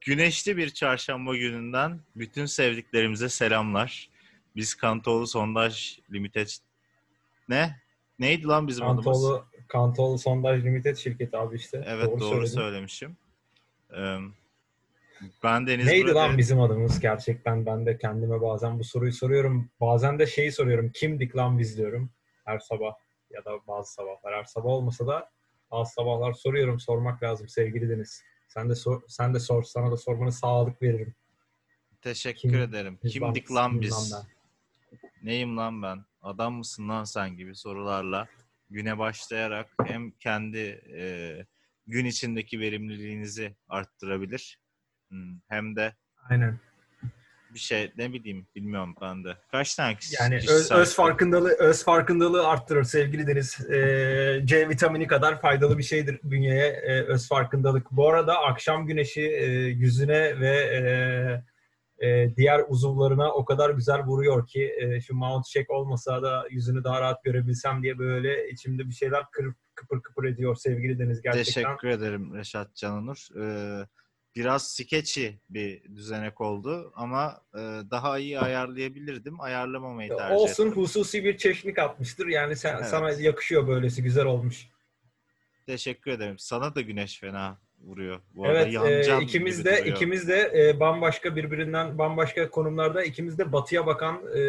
Güneşli bir çarşamba gününden bütün sevdiklerimize selamlar. Biz Kantoğlu Sondaj Limited... Ne? Neydi lan bizim adımız? Kantoğlu, Kantoğlu Sondaj Limited şirketi abi işte. Evet doğru, söyledin. söylemişim. Ee, ben Deniz Neydi Bırakır. lan bizim adımız gerçekten ben de kendime bazen bu soruyu soruyorum. Bazen de şeyi soruyorum. Kimdik lan biz diyorum. Her sabah ya da bazı sabahlar. Her sabah olmasa da bazı sabahlar soruyorum. Sormak lazım sevgili Deniz. Sen de sor, sen de sor. Sana da sormanı sağlık veririm. Teşekkür Kim- ederim. Biz Kimdik lan biz? ben? Neyim lan ben? Adam mısın lan sen gibi sorularla güne başlayarak hem kendi e, gün içindeki verimliliğinizi arttırabilir hmm, hem de Aynen. Bir şey ne bileyim bilmiyorum ben de. Kaç tane kişi? Yani kişi öz, öz farkındalığı öz farkındalığı arttırır sevgili Deniz. Ee, C vitamini kadar faydalı bir şeydir bünyeye e, öz farkındalık. Bu arada akşam güneşi e, yüzüne ve e, e, diğer uzuvlarına o kadar güzel vuruyor ki e, şu mount check olmasa da yüzünü daha rahat görebilsem diye böyle içimde bir şeyler kır, kıpır kıpır ediyor sevgili Deniz gerçekten. Teşekkür ederim Reşat Cananur. Ee, biraz sketchy bir düzenek oldu ama e, daha iyi ayarlayabilirdim. Ayarlamamayı tercih Olsun ettim. hususi bir çeşnik atmıştır. Yani sen, Evet. sana yakışıyor böylesi güzel olmuş. Teşekkür ederim. Sana da güneş fena vuruyor. Bu Evet, e, ikimiz de duruyor. ikimiz de e, bambaşka birbirinden bambaşka konumlarda ikimiz de batıya bakan e,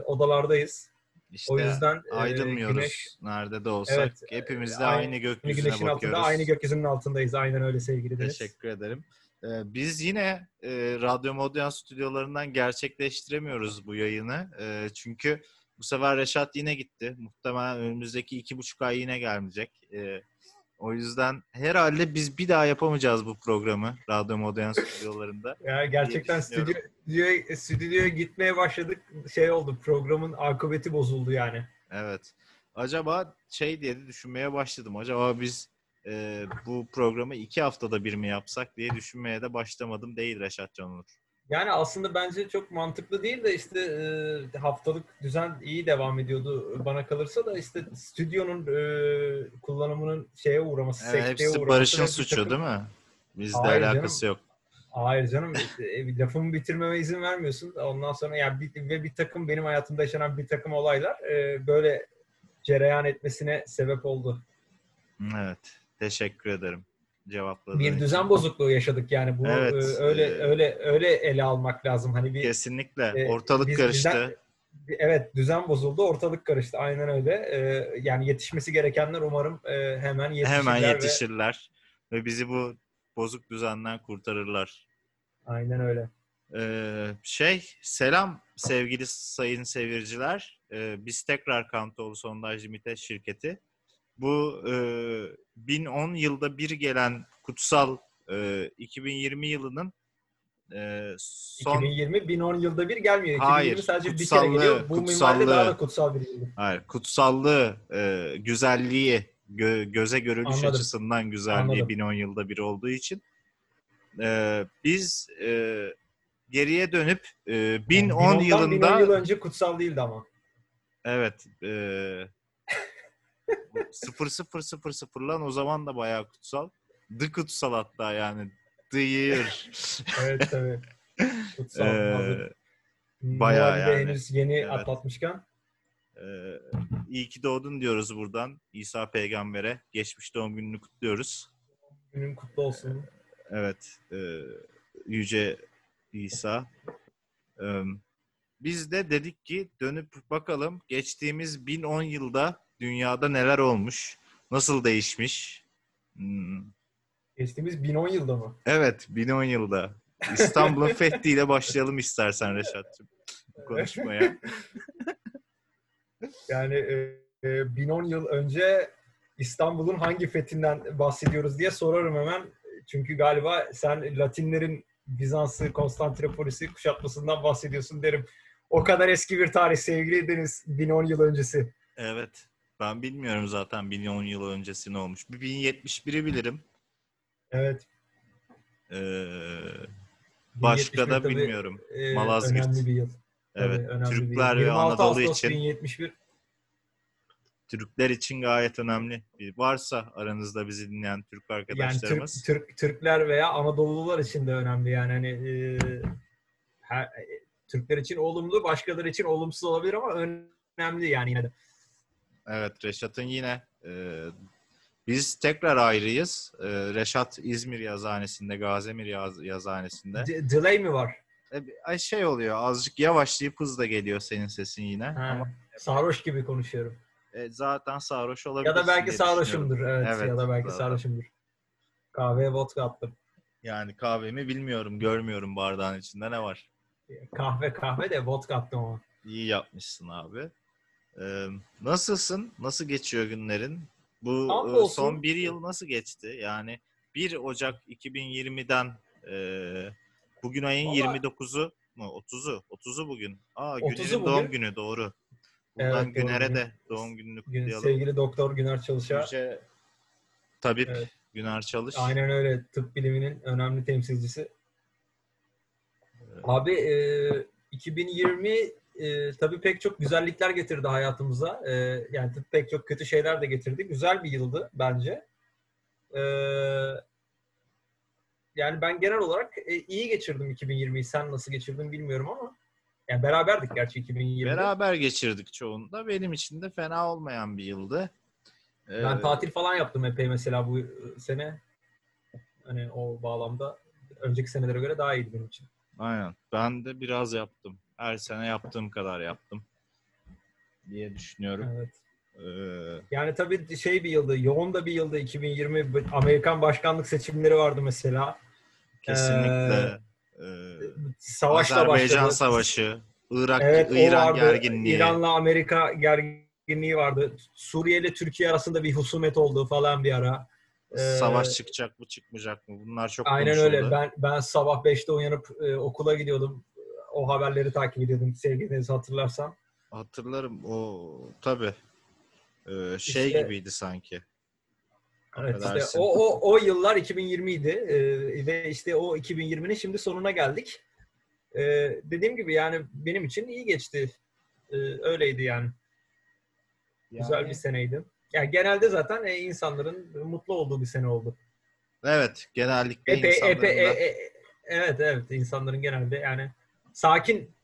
odalardayız. İşte o yüzden e, ayrılmıyoruz. güneş Nerede de olsak Evet, hepimiz de e, aynı, aynı- gökyüzüne güneşin bakıyoruz. altında aynı gökyüzünün altındayız. Aynen öyle sevgili Deniz. Teşekkür ederim. Ee, biz yine e, Radyo Modern stüdyolarından gerçekleştiremiyoruz bu yayını. E, çünkü bu sefer Reşat yine gitti. Muhtemelen önümüzdeki iki buçuk ay yine gelmeyecek. E, o yüzden herhalde biz bir daha yapamayacağız bu programı Radyo Modern stüdyolarında. Ya gerçekten stüdyo, stüdyoya gitmeye başladık. Şey oldu programın akıbeti bozuldu yani. Evet. Acaba şey diye de düşünmeye başladım. Acaba biz e, bu programı iki haftada bir mi yapsak diye düşünmeye de başlamadım değil Reşat Canur. Yani aslında bence çok mantıklı değil de işte e, haftalık düzen iyi devam ediyordu bana kalırsa da işte stüdyonun e, kullanımının şeye uğraması, Evet, sekteye hepsi uğraması. Barış'ın suçu takım- değil mi? Bizde Hayır alakası canım. yok. Hayır canım işte, lafımı bitirmeme izin vermiyorsun. Ondan sonra yani bir, ve bir takım benim hayatımda yaşanan bir takım olaylar e, böyle cereyan etmesine sebep oldu. Evet. Teşekkür ederim. Cevapladığın Bir düzen bozukluğu yaşadık yani bunu Evet, e, öyle e, öyle öyle ele almak lazım. Hani bir Kesinlikle. e, Ortalık biz- karıştı. bizden- Evet düzen bozuldu, ortalık karıştı. Aynen öyle. Ee, yani yetişmesi gerekenler umarım e, hemen yetişirler. Hemen ve- yetişirler. Ve... bizi bu bozuk düzenden kurtarırlar. Aynen öyle. Ee, şey, selam sevgili sayın seyirciler. Ee, biz tekrar Kantoğlu Sondaj Limited şirketi. Bu e, 1010 yılda bir gelen kutsal e, 2020 yılının e, son 2020 1010 yılda bir gelmiyor. 2020 Hayır, sadece bir kere geliyor. Bu minvalde kutsallığı. daha da kutsal bir yıl. Hayır, kutsallığı, e, güzelliği, gö- göze görülüş Anladım. açısından güzelliği Anladım. 1010 yılda bir olduğu için e, biz e, geriye dönüp e, 1010 1010'dan yılında 1010 yıl önce kutsal değildi ama. evet e, 0000 lan o zaman da bayağı kutsal. The kutsal hatta yani. The year. Evet tabii. Kutsal. hazır. E, bayağı yani. henüz yeni Evet. atlatmışken. Ee, iyi ki doğdun diyoruz buradan İsa peygambere. Geçmiş doğum gününü kutluyoruz. Günün kutlu olsun. Evet. e, Yüce İsa. Ee, biz de dedik ki dönüp bakalım geçtiğimiz 1010 yılda dünyada neler olmuş? Nasıl değişmiş? Hmm, Geçtiğimiz 1010 yılda mı? Evet 1010 yılda. İstanbul'un fethiyle başlayalım istersen Reşat'cığım konuşmaya. Yani e, e, 1010 yıl önce İstanbul'un hangi fethinden bahsediyoruz diye sorarım hemen. Çünkü galiba sen Latinlerin Bizans'ı, Konstantinopolis'i kuşatmasından bahsediyorsun derim. O kadar eski bir tarih sevgili Deniz. 1010 yıl öncesi. Evet. Ben bilmiyorum zaten 1010 yıl öncesi ne olmuş. Bir 1071'i bilirim. Evet. Ee, başka 1071 da tabii, bilmiyorum. e, Malazgirt. Önemli bir yıl. Tabii, Evet. önemli bir Türkler yıl. ve 26 Anadolu Ağustos için 1071. Türkler için gayet önemli. Varsa aranızda bizi dinleyen Türk Yani arkadaşlarımız. Türk, Türk Türkler veya Anadolulular için de önemli yani hani e, her, e, Türkler için olumlu, başkaları için olumsuz olabilir ama önemli yani yine de. Evet Reşat'ın yine e, biz tekrar ayrıyız. E, Reşat İzmir yazhanesinde, Gazemir yaz, yazhanesinde. D- delay mi var? E, şey oluyor azıcık yavaşlayıp hızla geliyor senin sesin yine. Ha, Ama sarhoş gibi konuşuyorum. e, zaten sarhoş olabilir. Ya da belki sarhoşumdur. Evet, Evet, ya da belki zaten. sarhoşumdur. Kahveye vodka attım. Yani kahvemi bilmiyorum, görmüyorum bardağın içinde ne var. Kahve kahve de vodka attım ama. İyi yapmışsın abi. Ee, nasılsın? Nasıl geçiyor günlerin? Bu e, son bir yıl nasıl geçti? Yani 1 Ocak 2020'den e, bugün ayın Vallahi- 29'u mu? 30'u. 30'u bugün. Aa 30'u Güner'in bugün. doğum günü doğru. Buradan Evet, doğru. Güner'e de doğum gününü Gün- kutlayalım. Sevgili Doktor Güner Çalış'a. Yüce Tabip Evet. Güner Çalış. Aynen öyle. Tıp biliminin önemli temsilcisi. Abi e, 2020 e, tabii pek çok güzellikler getirdi hayatımıza. E, yani pek çok kötü şeyler de getirdi. Güzel bir yıldı bence. E, yani ben genel olarak e, iyi geçirdim 2020'yi. Sen nasıl geçirdin bilmiyorum ama. Yani beraberdik gerçi 2020'de. Beraber geçirdik çoğunda. Benim için de fena olmayan bir yıldı. Ee, Ben tatil falan yaptım epey mesela bu sene. Hani o bağlamda önceki senelere göre daha iyiydi benim için. Aynen. Ben de biraz yaptım. Her sene yaptığım kadar yaptım diye düşünüyorum. Evet. Ee, Yani tabii şey bir yıldı, yoğun da bir yıldı 2020. Amerikan başkanlık seçimleri vardı mesela. kesinlikle e, Savaşla Azerbaycan başladı. Savaşı, Irak, Evet, İran vardı. gerginliği. İran'la Amerika gerginliği vardı. Suriye ile Türkiye arasında bir husumet oldu falan bir ara. Ee, Savaş çıkacak mı çıkmayacak mı? Bunlar çok Aynen konuşuldu. öyle. Ben ben sabah 5'te uyanıp e, okula gidiyordum. O haberleri takip ediyordum sevgili Deniz hatırlarsan. Hatırlarım o tabii. Ee, şey İşte- gibiydi sanki. Evet işte o, o, o yıllar 2020 idi Ee, ve işte o 2020'nin şimdi sonuna geldik. Ee, dediğim gibi yani benim için iyi geçti. Ee, öyleydi yani. Güzel Yani- bir seneydi. Yani genelde zaten e, insanların mutlu olduğu bir sene oldu. Evet, genellikle Epey, insanların epey, da- e- e- evet evet insanların genelde yani sakin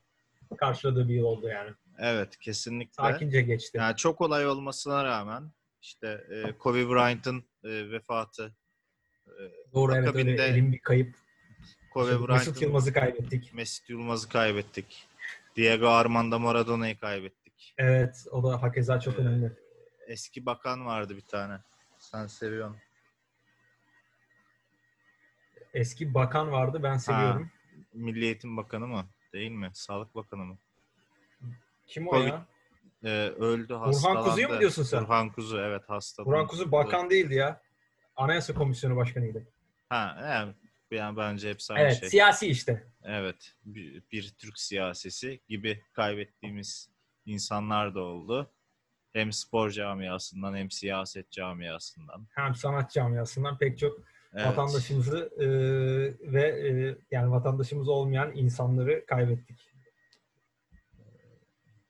karşıladığı bir yıl oldu yani. Evet, kesinlikle. Sakince geçti. Yani çok olay olmasına rağmen işte e, Kobe Bryant'ın e, vefatı, e, Doğru evet öyle elim bir kayıp. Kobe Mesut Bryant'ın Yılmaz'ı kaybettik. Mesut Yılmaz'ı kaybettik. Diego Armando Maradona'yı kaybettik. Evet o da hakeza çok Ee, önemli. Eski bakan vardı bir tane. Sen seviyorsun. Eski bakan vardı ben seviyorum. Milli Eğitim Bakanı mı? Değil mi? Sağlık Bakanı mı? Kim o Covid- ya? Ee, öldü hastalandı. Kuzu'yu mu diyorsun sen? Burhan Kuzu evet hastalandı. Burhan Kuzu bakan değildi ya. Anayasa Komisyonu Başkanıydı. Ha, evet. Yani bence hepsi aynı Evet şey. siyasi işte. Evet. Bir, bir Türk siyasisi gibi kaybettiğimiz insanlar da oldu. Hem spor camiasından hem siyaset camiasından. Hem sanat camiasından pek çok Evet. vatandaşımızı e, ve e, yani vatandaşımız olmayan insanları kaybettik.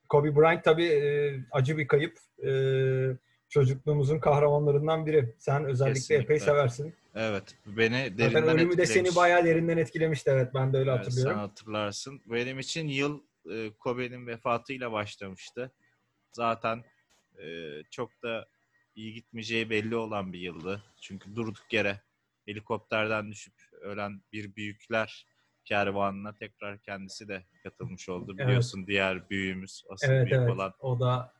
Kobe Bryant tabii e, acı bir kayıp. E, çocukluğumuzun kahramanlarından biri. Sen özellikle Kesinlikle. epey seversin. Evet. Beni Zaten derinden ölümü de etkilemiş. seni bayağı derinden etkilemişti. Evet ben de öyle Evet, hatırlıyorum. sen hatırlarsın. Benim için yıl e, Kobe'nin vefatıyla başlamıştı. Zaten e, çok da iyi gitmeyeceği belli olan bir yıldı. Çünkü durduk yere helikopterden düşüp ölen bir büyükler kervanına tekrar kendisi de katılmış oldu. Evet. Biliyorsun diğer büyüğümüz, asıl Evet büyük evet. olan O da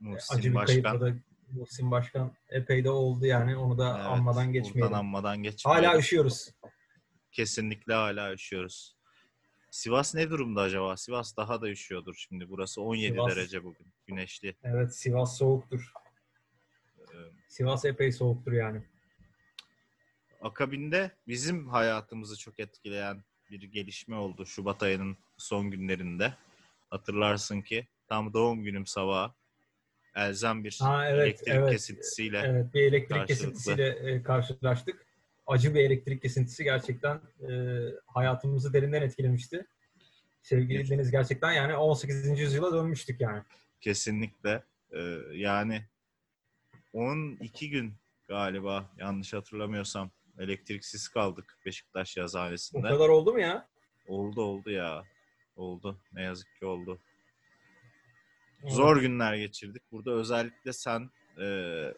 Muhsin acı bir Başkan. kayıp. O da Muhsin Başkan epey de oldu yani. Onu da Evet, anmadan geçmeyelim. anmadan geçmeyelim. Hala üşüyoruz. Kesinlikle hala üşüyoruz. Sivas ne durumda acaba? Sivas daha da üşüyordur şimdi. Burası 17 Sivas- derece bugün. Güneşli. Evet Sivas soğuktur. Ee, Sivas epey soğuktur yani. Akabinde bizim hayatımızı çok etkileyen bir gelişme oldu Şubat ayının son günlerinde. Hatırlarsın ki tam doğum günüm sabahı elzem bir Ha, evet, elektrik evet. kesintisiyle Evet bir elektrik kesintisiyle e, karşılaştık. Acı bir elektrik kesintisi gerçekten e, hayatımızı derinden etkilemişti. Sevgili Evet. Deniz gerçekten yani 18. yüzyıla dönmüştük yani. kesinlikle Ee, yani 12 gün galiba yanlış hatırlamıyorsam elektriksiz kaldık Beşiktaş O yazhanesinde. kadar oldu mu ya? Oldu oldu ya. Oldu. Ne yazık ki oldu. Zor günler geçirdik. Burada özellikle sen e,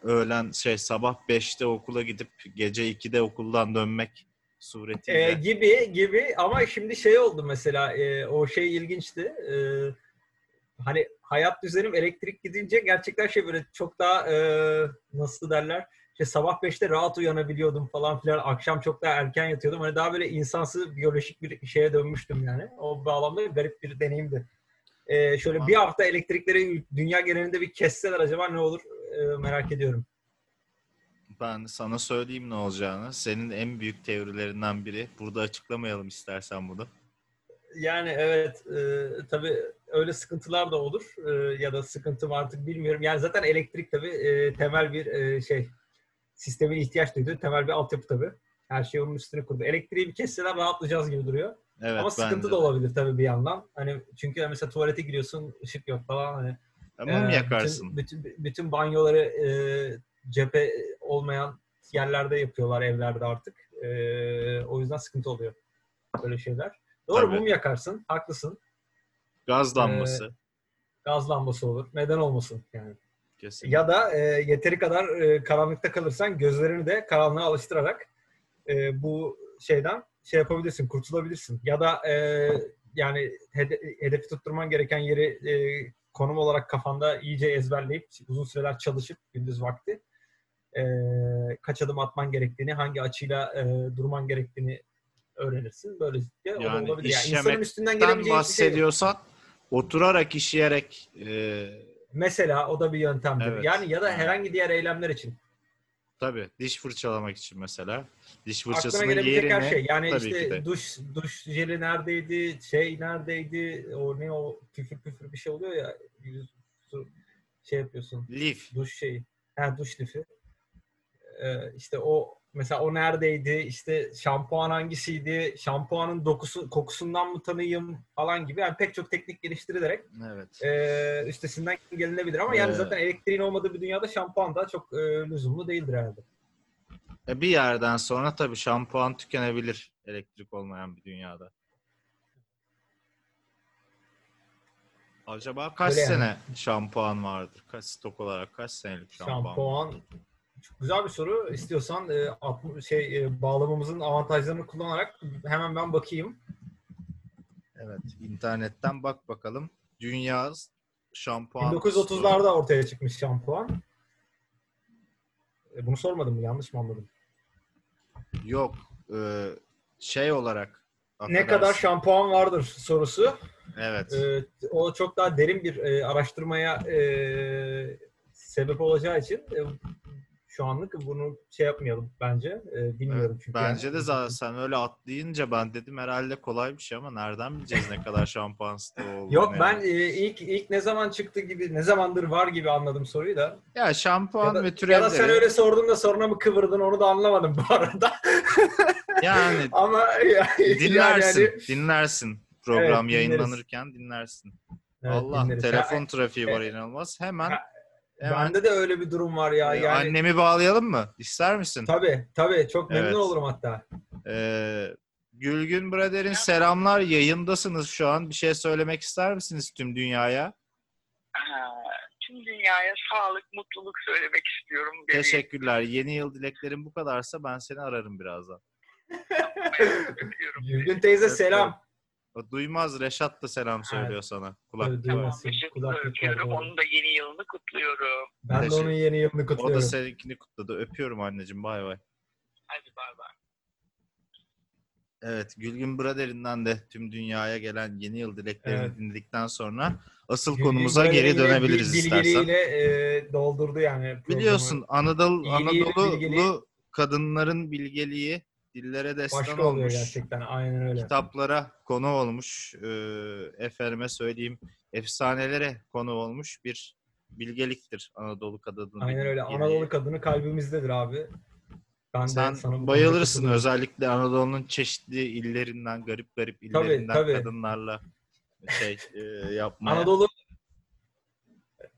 öğlen şey sabah 5'te okula gidip gece 2'de okuldan dönmek suretiyle. Ee, gibi gibi ama şimdi şey oldu mesela e, o şey ilginçti. E, hani hayat düzenim elektrik gidince gerçekten şey böyle çok daha e, nasıl derler işte sabah 5'te rahat uyanabiliyordum falan filan. Akşam çok daha erken yatıyordum. Hani daha böyle insansı biyolojik bir şeye dönmüştüm yani. O bağlamda garip bir deneyimdi. E, şöyle Tamam. bir hafta elektrikleri dünya genelinde bir kesseler acaba ne olur e, merak ediyorum. Ben sana söyleyeyim ne olacağını. Senin en büyük teorilerinden biri. Burada açıklamayalım istersen bunu. Yani evet e, tabii öyle sıkıntılar da olur E, ya da sıkıntı mı artık bilmiyorum. Yani zaten elektrik tabii e, temel bir e, şey sistemin ihtiyaç duyduğu temel bir altyapı tabii. Her şey onun üstüne kurdu. Elektriği bir kesseler rahatlayacağız gibi duruyor. Evet, Ama sıkıntı bence da de. olabilir tabii bir yandan. Hani çünkü mesela tuvalete giriyorsun ışık yok falan. Hani, Mum e, yakarsın. Bütün, bütün, bütün banyoları e, cephe olmayan yerlerde yapıyorlar evlerde artık. E, o yüzden sıkıntı oluyor. Böyle şeyler. Doğru Tabii. mum yakarsın. Haklısın. Gaz lambası. Gaz lambası olur. Neden olmasın yani. Kesinlikle. Ya da e, yeteri kadar e, karanlıkta kalırsan gözlerini de karanlığa alıştırarak e, bu şeyden şey yapabilirsin, kurtulabilirsin. Ya da e, yani hede- hedefi tutturman gereken yeri e, konum olarak kafanda iyice ezberleyip uzun süreler çalışıp gündüz vakti e, kaç adım atman gerektiğini, hangi açıyla e, durman gerektiğini öğrenirsin. Böylelikle Yani olabilir. Yani insanın üstünden gelebileceği şey. bahsediyorsan oturarak işleyerek e, Mesela o da bir yöntemdir. Evet. Yani ya da herhangi diğer eylemler için. tabii diş fırçalamak için mesela. Diş Aklına fırçasının yerini her şey. Yani tabii işte duş duş jeli neredeydi, şey neredeydi, o ne o püfür püfür bir şey oluyor ya yüz şey yapıyorsun. lif. Duş şeyi. Ha duş lifi. Ee, işte o mesela o neredeydi? İşte şampuan hangisiydi? Şampuanın dokusu kokusundan mı tanıyayım falan gibi. Yani pek çok teknik geliştirilerek Evet. e, üstesinden gelinebilir ama yani Ee, zaten elektriğin olmadığı bir dünyada şampuan da çok e, lüzumlu değildir herhalde. E, bir yerden sonra tabii şampuan tükenebilir elektrik olmayan bir dünyada. Acaba kaç Öyle yani. sene şampuan vardır? Kaç stok olarak kaç senelik şampuan? Şampuan çok güzel bir soru. İstiyorsan e, şey e, bağlamamızın avantajlarını kullanarak hemen ben bakayım. Evet, internetten bak bakalım. Dünya şampuan 1930'larda ortaya çıkmış şampuan. E, bunu sormadım mı? Yanlış mı anladım? Yok. e, şey olarak Ne kadar affedersin. şampuan vardır sorusu. Evet. E, o çok daha derin bir e, araştırmaya e, sebep olacağı için e, şu anlık bunu şey yapmayalım bence. E, bilmiyorum Evet, çünkü. Bence yani. de zaten sen öyle atlayınca ben dedim herhalde kolay bir şey ama nereden bileceğiz ne kadar şampuan stoğu olduğunu. Yok yani. ben e, ilk ilk ne zaman çıktı gibi ne zamandır var gibi anladım soruyu da. Ya şampuan Ya da, ve ya türevleri da sen öyle sordun da sonra mı kıvırdın onu da anlamadım bu arada. yani Ama yani, dinlersin. yani- dinlersin. Program Evet, yayınlanırken dinlersin. Evet, Allah dinleriz. telefon Ya, trafiği var e, inanılmaz. Hemen, ha, hemen Bende de öyle bir durum var ya. e, Yani annemi bağlayalım mı? İster misin? tabii tabii çok memnun Evet. olurum hatta. Ee, Gülgün Brader'in selamlar. Yayındasınız şu an. Bir şey söylemek ister misiniz tüm dünyaya? Aa, tüm dünyaya sağlık, mutluluk söylemek istiyorum. Bebeğim. Teşekkürler. Yeni yıl dileklerim bu kadarsa ben seni ararım birazdan. Gülgün teyze Evet, selam. O duymaz. Reşat da selam söylüyor sana. Kulak. Evet, Tamam, var öpüyorum. Onun da yeni yılını kutluyorum. Ben de Teşekkür- onun yeni yılını O da kutluyorum. seninkini kutladı. Öpüyorum anneciğim. Bay bay. Hadi bay bay. Evet, Gülgün Brader'inden de tüm dünyaya gelen yeni yıl dileklerini Evet. dinledikten sonra asıl Gülgün konumuza geri dönebiliriz bil- istersen. Bilgeliğiyle e, doldurdu yani. programı. Biliyorsun Anadolu İyiliği ve Anadolu bilgeliği- kadınların bilgeliği dillere destan Başka oluyor olmuş. gerçekten. Aynen öyle. Kitaplara konu olmuş. E, efendime söyleyeyim efsanelere konu olmuş bir bilgeliktir Anadolu kadının. Aynen öyle. bilgeliği. Anadolu kadını kalbimizdedir abi. Ben Sen sana bayılırsın özellikle Anadolu'nun çeşitli illerinden, garip garip illerinden tabii. kadınlarla şey e, yapmaya. Anadolu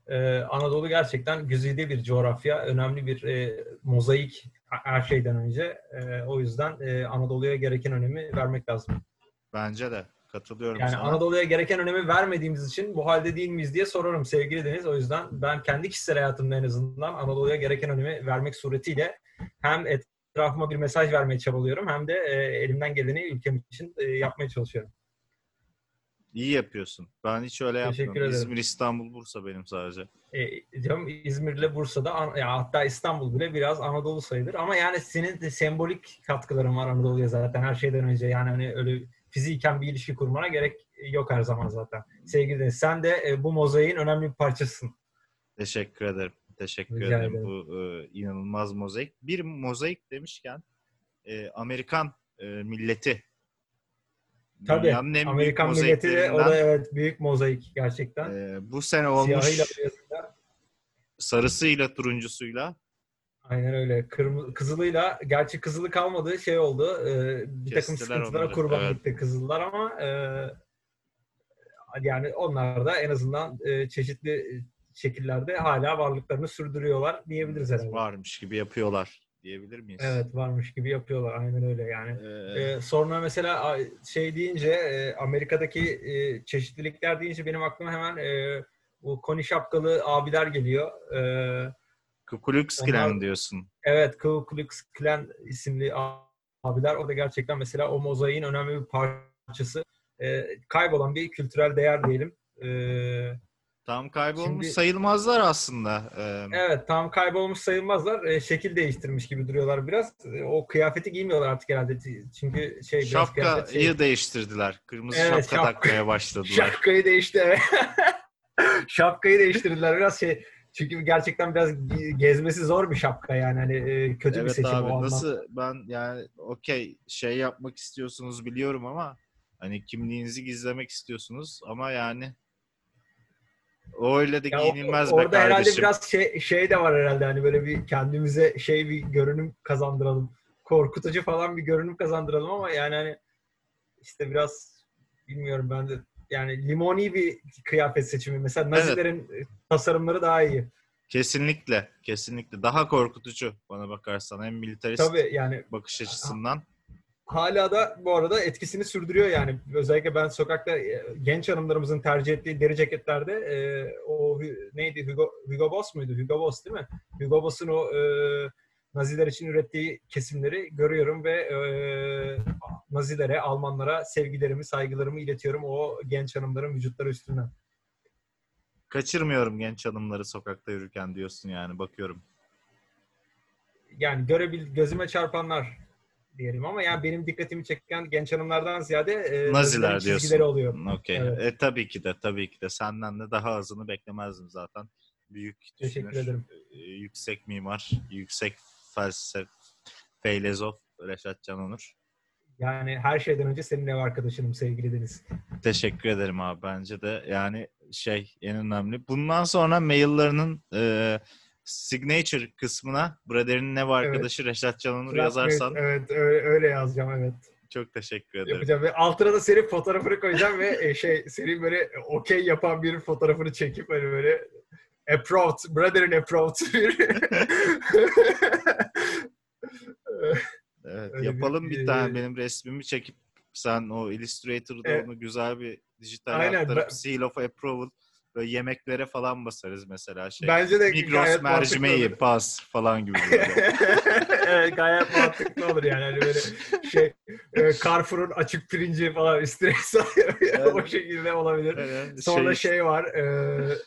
Ee, Anadolu gerçekten güzide bir coğrafya, önemli bir e, mozaik her şeyden önce. E, o yüzden e, Anadolu'ya gereken önemi vermek lazım. Bence de. Katılıyorum Yani sana. Anadolu'ya gereken önemi vermediğimiz için bu halde değil miyiz diye sorarım sevgili Deniz. O yüzden ben kendi kişisel hayatımda en azından Anadolu'ya gereken önemi vermek suretiyle hem etrafıma bir mesaj vermeye çabalıyorum hem de e, elimden geleni ülkem için e, yapmaya çalışıyorum. İyi yapıyorsun. Ben hiç öyle Teşekkür yapmıyorum. ederim. İzmir, İstanbul, Bursa benim sadece. E, canım İzmir'le Bursa'da ya hatta İstanbul bile biraz Anadolu sayılır ama yani senin de sembolik katkıların var Anadolu'ya zaten her şeyden önce yani hani öyle fiziken bir ilişki kurmana gerek yok her zaman zaten. Sevgili Deniz sen de e, bu mozaiğin önemli bir parçasısın. Teşekkür ederim. Teşekkür Rica ederim ederim. bu e, inanılmaz mozaik. Bir mozaik demişken e, Amerikan e, milleti. Tabii Dünyanın en Amerikan büyük milleti o da evet büyük mozaik gerçekten. e, bu sene olmuş Siyahıyla sarısıyla turuncusuyla Aynen öyle. Kırmızı, kızılıyla, gerçi kızılı kalmadı şey oldu. e, bir takım Kestiler sıkıntılara onları, kurban evet. gitti kızıllar ama e, yani onlar da en azından e, çeşitli şekillerde hala varlıklarını sürdürüyorlar diyebiliriz herhalde. varmış gibi yapıyorlar diyebilir miyiz? Evet varmış gibi yapıyorlar. Aynen öyle yani. E, Ee, sonra mesela şey deyince e, Amerika'daki e, çeşitlilikler deyince benim aklıma hemen e, bu koni şapkalı abiler geliyor. E, Ku Klux Klan diyorsun. evet Ku Klux Klan isimli abiler. O da gerçekten mesela o mozaiğin önemli bir parçası. E, kaybolan bir kültürel değer diyelim. E, Tam kaybolmuş Şimdi- sayılmazlar aslında. E, evet tam kaybolmuş sayılmazlar. E, şekil değiştirmiş gibi duruyorlar biraz. E, o kıyafeti giymiyorlar artık herhalde. Çünkü şey Şapkayı şey- değiştirdiler. Kırmızı Evet, şapka şapka. takmaya başladılar. Şapkayı değişti. Şapkayı değiştirdiler biraz şey. Çünkü gerçekten biraz gezmesi zor bir şapka yani hani e, kötü bir evet seçim abi o anlamda. nasıl ben yani okey şey yapmak istiyorsunuz biliyorum ama hani kimliğinizi gizlemek istiyorsunuz ama yani o öyle de Ya o- giyinilmez be orada herhalde kardeşim. biraz şey, şey de var herhalde hani böyle bir kendimize şey bir görünüm kazandıralım. Korkutucu falan bir görünüm kazandıralım ama yani hani işte biraz bilmiyorum ben de yani limoni bir kıyafet seçimi. Mesela Nazilerin e, tasarımları daha iyi. Kesinlikle kesinlikle daha korkutucu bana bakarsan hem militarist Tabii yani bakış açısından. Hala da bu arada etkisini sürdürüyor yani. Özellikle ben sokakta e, genç hanımlarımızın tercih ettiği deri ceketlerde e, o neydi Hugo, Hugo Boss muydu? Hugo Boss değil mi? Hugo Boss'un o e, Naziler için ürettiği kesimleri görüyorum ve e, Nazilere, Almanlara sevgilerimi, saygılarımı iletiyorum o genç hanımların vücutları üstünden. Kaçırmıyorum genç hanımları sokakta yürürken diyorsun yani bakıyorum. Yani görebil gözüme çarpanlar diyelim ama yani benim dikkatimi çeken genç hanımlardan ziyade e, Naziler diyorsun. oluyor. Okey. Evet. E, tabii ki de tabii ki de senden de daha azını beklemezdim zaten. Büyük Teşekkür düşünür, ederim. e, yüksek mimar, yüksek felsefe, filozof Reşat Can Onur. Yani her şeyden önce senin ev arkadaşınım sevgili Deniz. Teşekkür ederim abi bence de yani şey en önemli. Bundan sonra maillerinin e, signature kısmına Brother'in ev arkadaşı Reşat Can Onur yazarsan Evet öyle, öyle yazacağım evet. çok teşekkür ederim. Yapacağım ve altına da senin fotoğrafını koyacağım ve e, şey senin böyle okey yapan bir fotoğrafını çekip hani böyle approved, brother'ın approved bir Evet, Öyle yapalım bir, bir- tane benim resmimi çekip sen o Illustrator'da Evet. onu güzel bir dijital Aynen, aktarıp seal of approval böyle yemeklere falan basarız mesela şey. Bence de Migros mercimeği olur. pas falan gibi böyle. evet gayet mantıklı olur yani hani böyle şey e, Carrefour'un açık pirinci falan üstüne sayıyor. o şekilde olabilir. Evet, Sonra şey, şey, var e,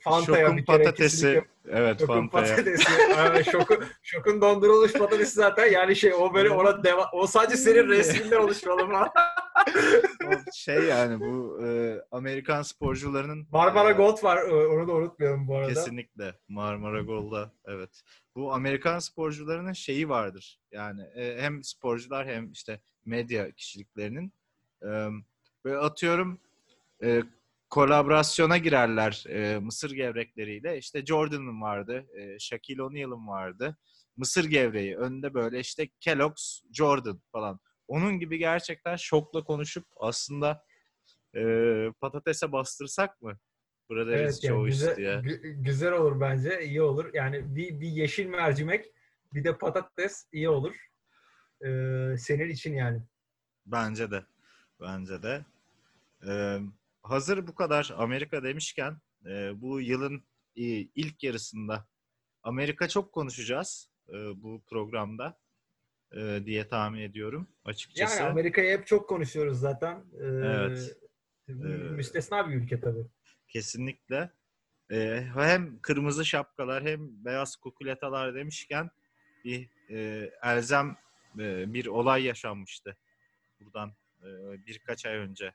Fanta'ya şokun bir kere patatesi. kesinlikle- Evet Şokun Fanta'ya. patatesi. Şokun, şokun dondurulmuş patatesi zaten yani şey o böyle ona deva o sadece senin resminden oluşmalı falan. Şey yani bu e, Amerikan sporcularının Marmara e, Gold var e, onu da unutmayalım bu arada. Kesinlikle Marmara Gold'da evet. Bu Amerikan sporcularının şeyi vardır. Yani e, hem sporcular hem işte medya kişiliklerinin e, böyle atıyorum e, kolaborasyona girerler e, mısır gevrekleriyle. İşte Jordan'ın vardı, e, Shaquille O'Neal'ın vardı. Mısır gevreği önünde böyle işte Kellogg's, Jordan falan. Onun gibi gerçekten şokla konuşup aslında e, patatese bastırsak mı Burada Evet yani güzel, diye. gü- güzel olur bence. iyi olur. Yani bir, bir yeşil mercimek bir de patates iyi olur. Ee, senin için yani. Bence de. Bence de. Ee, hazır bu kadar Amerika demişken e, bu yılın e, ilk yarısında Amerika çok konuşacağız e, bu programda e, diye tahmin ediyorum açıkçası. Yani Amerika'yı hep çok konuşuyoruz zaten. Ee, Evet. mü- Ee, Müstesna bir ülke tabii. Kesinlikle. Ee, hem kırmızı şapkalar hem beyaz kukuletalar demişken bir e, elzem e, bir olay yaşanmıştı. Buradan e, birkaç ay önce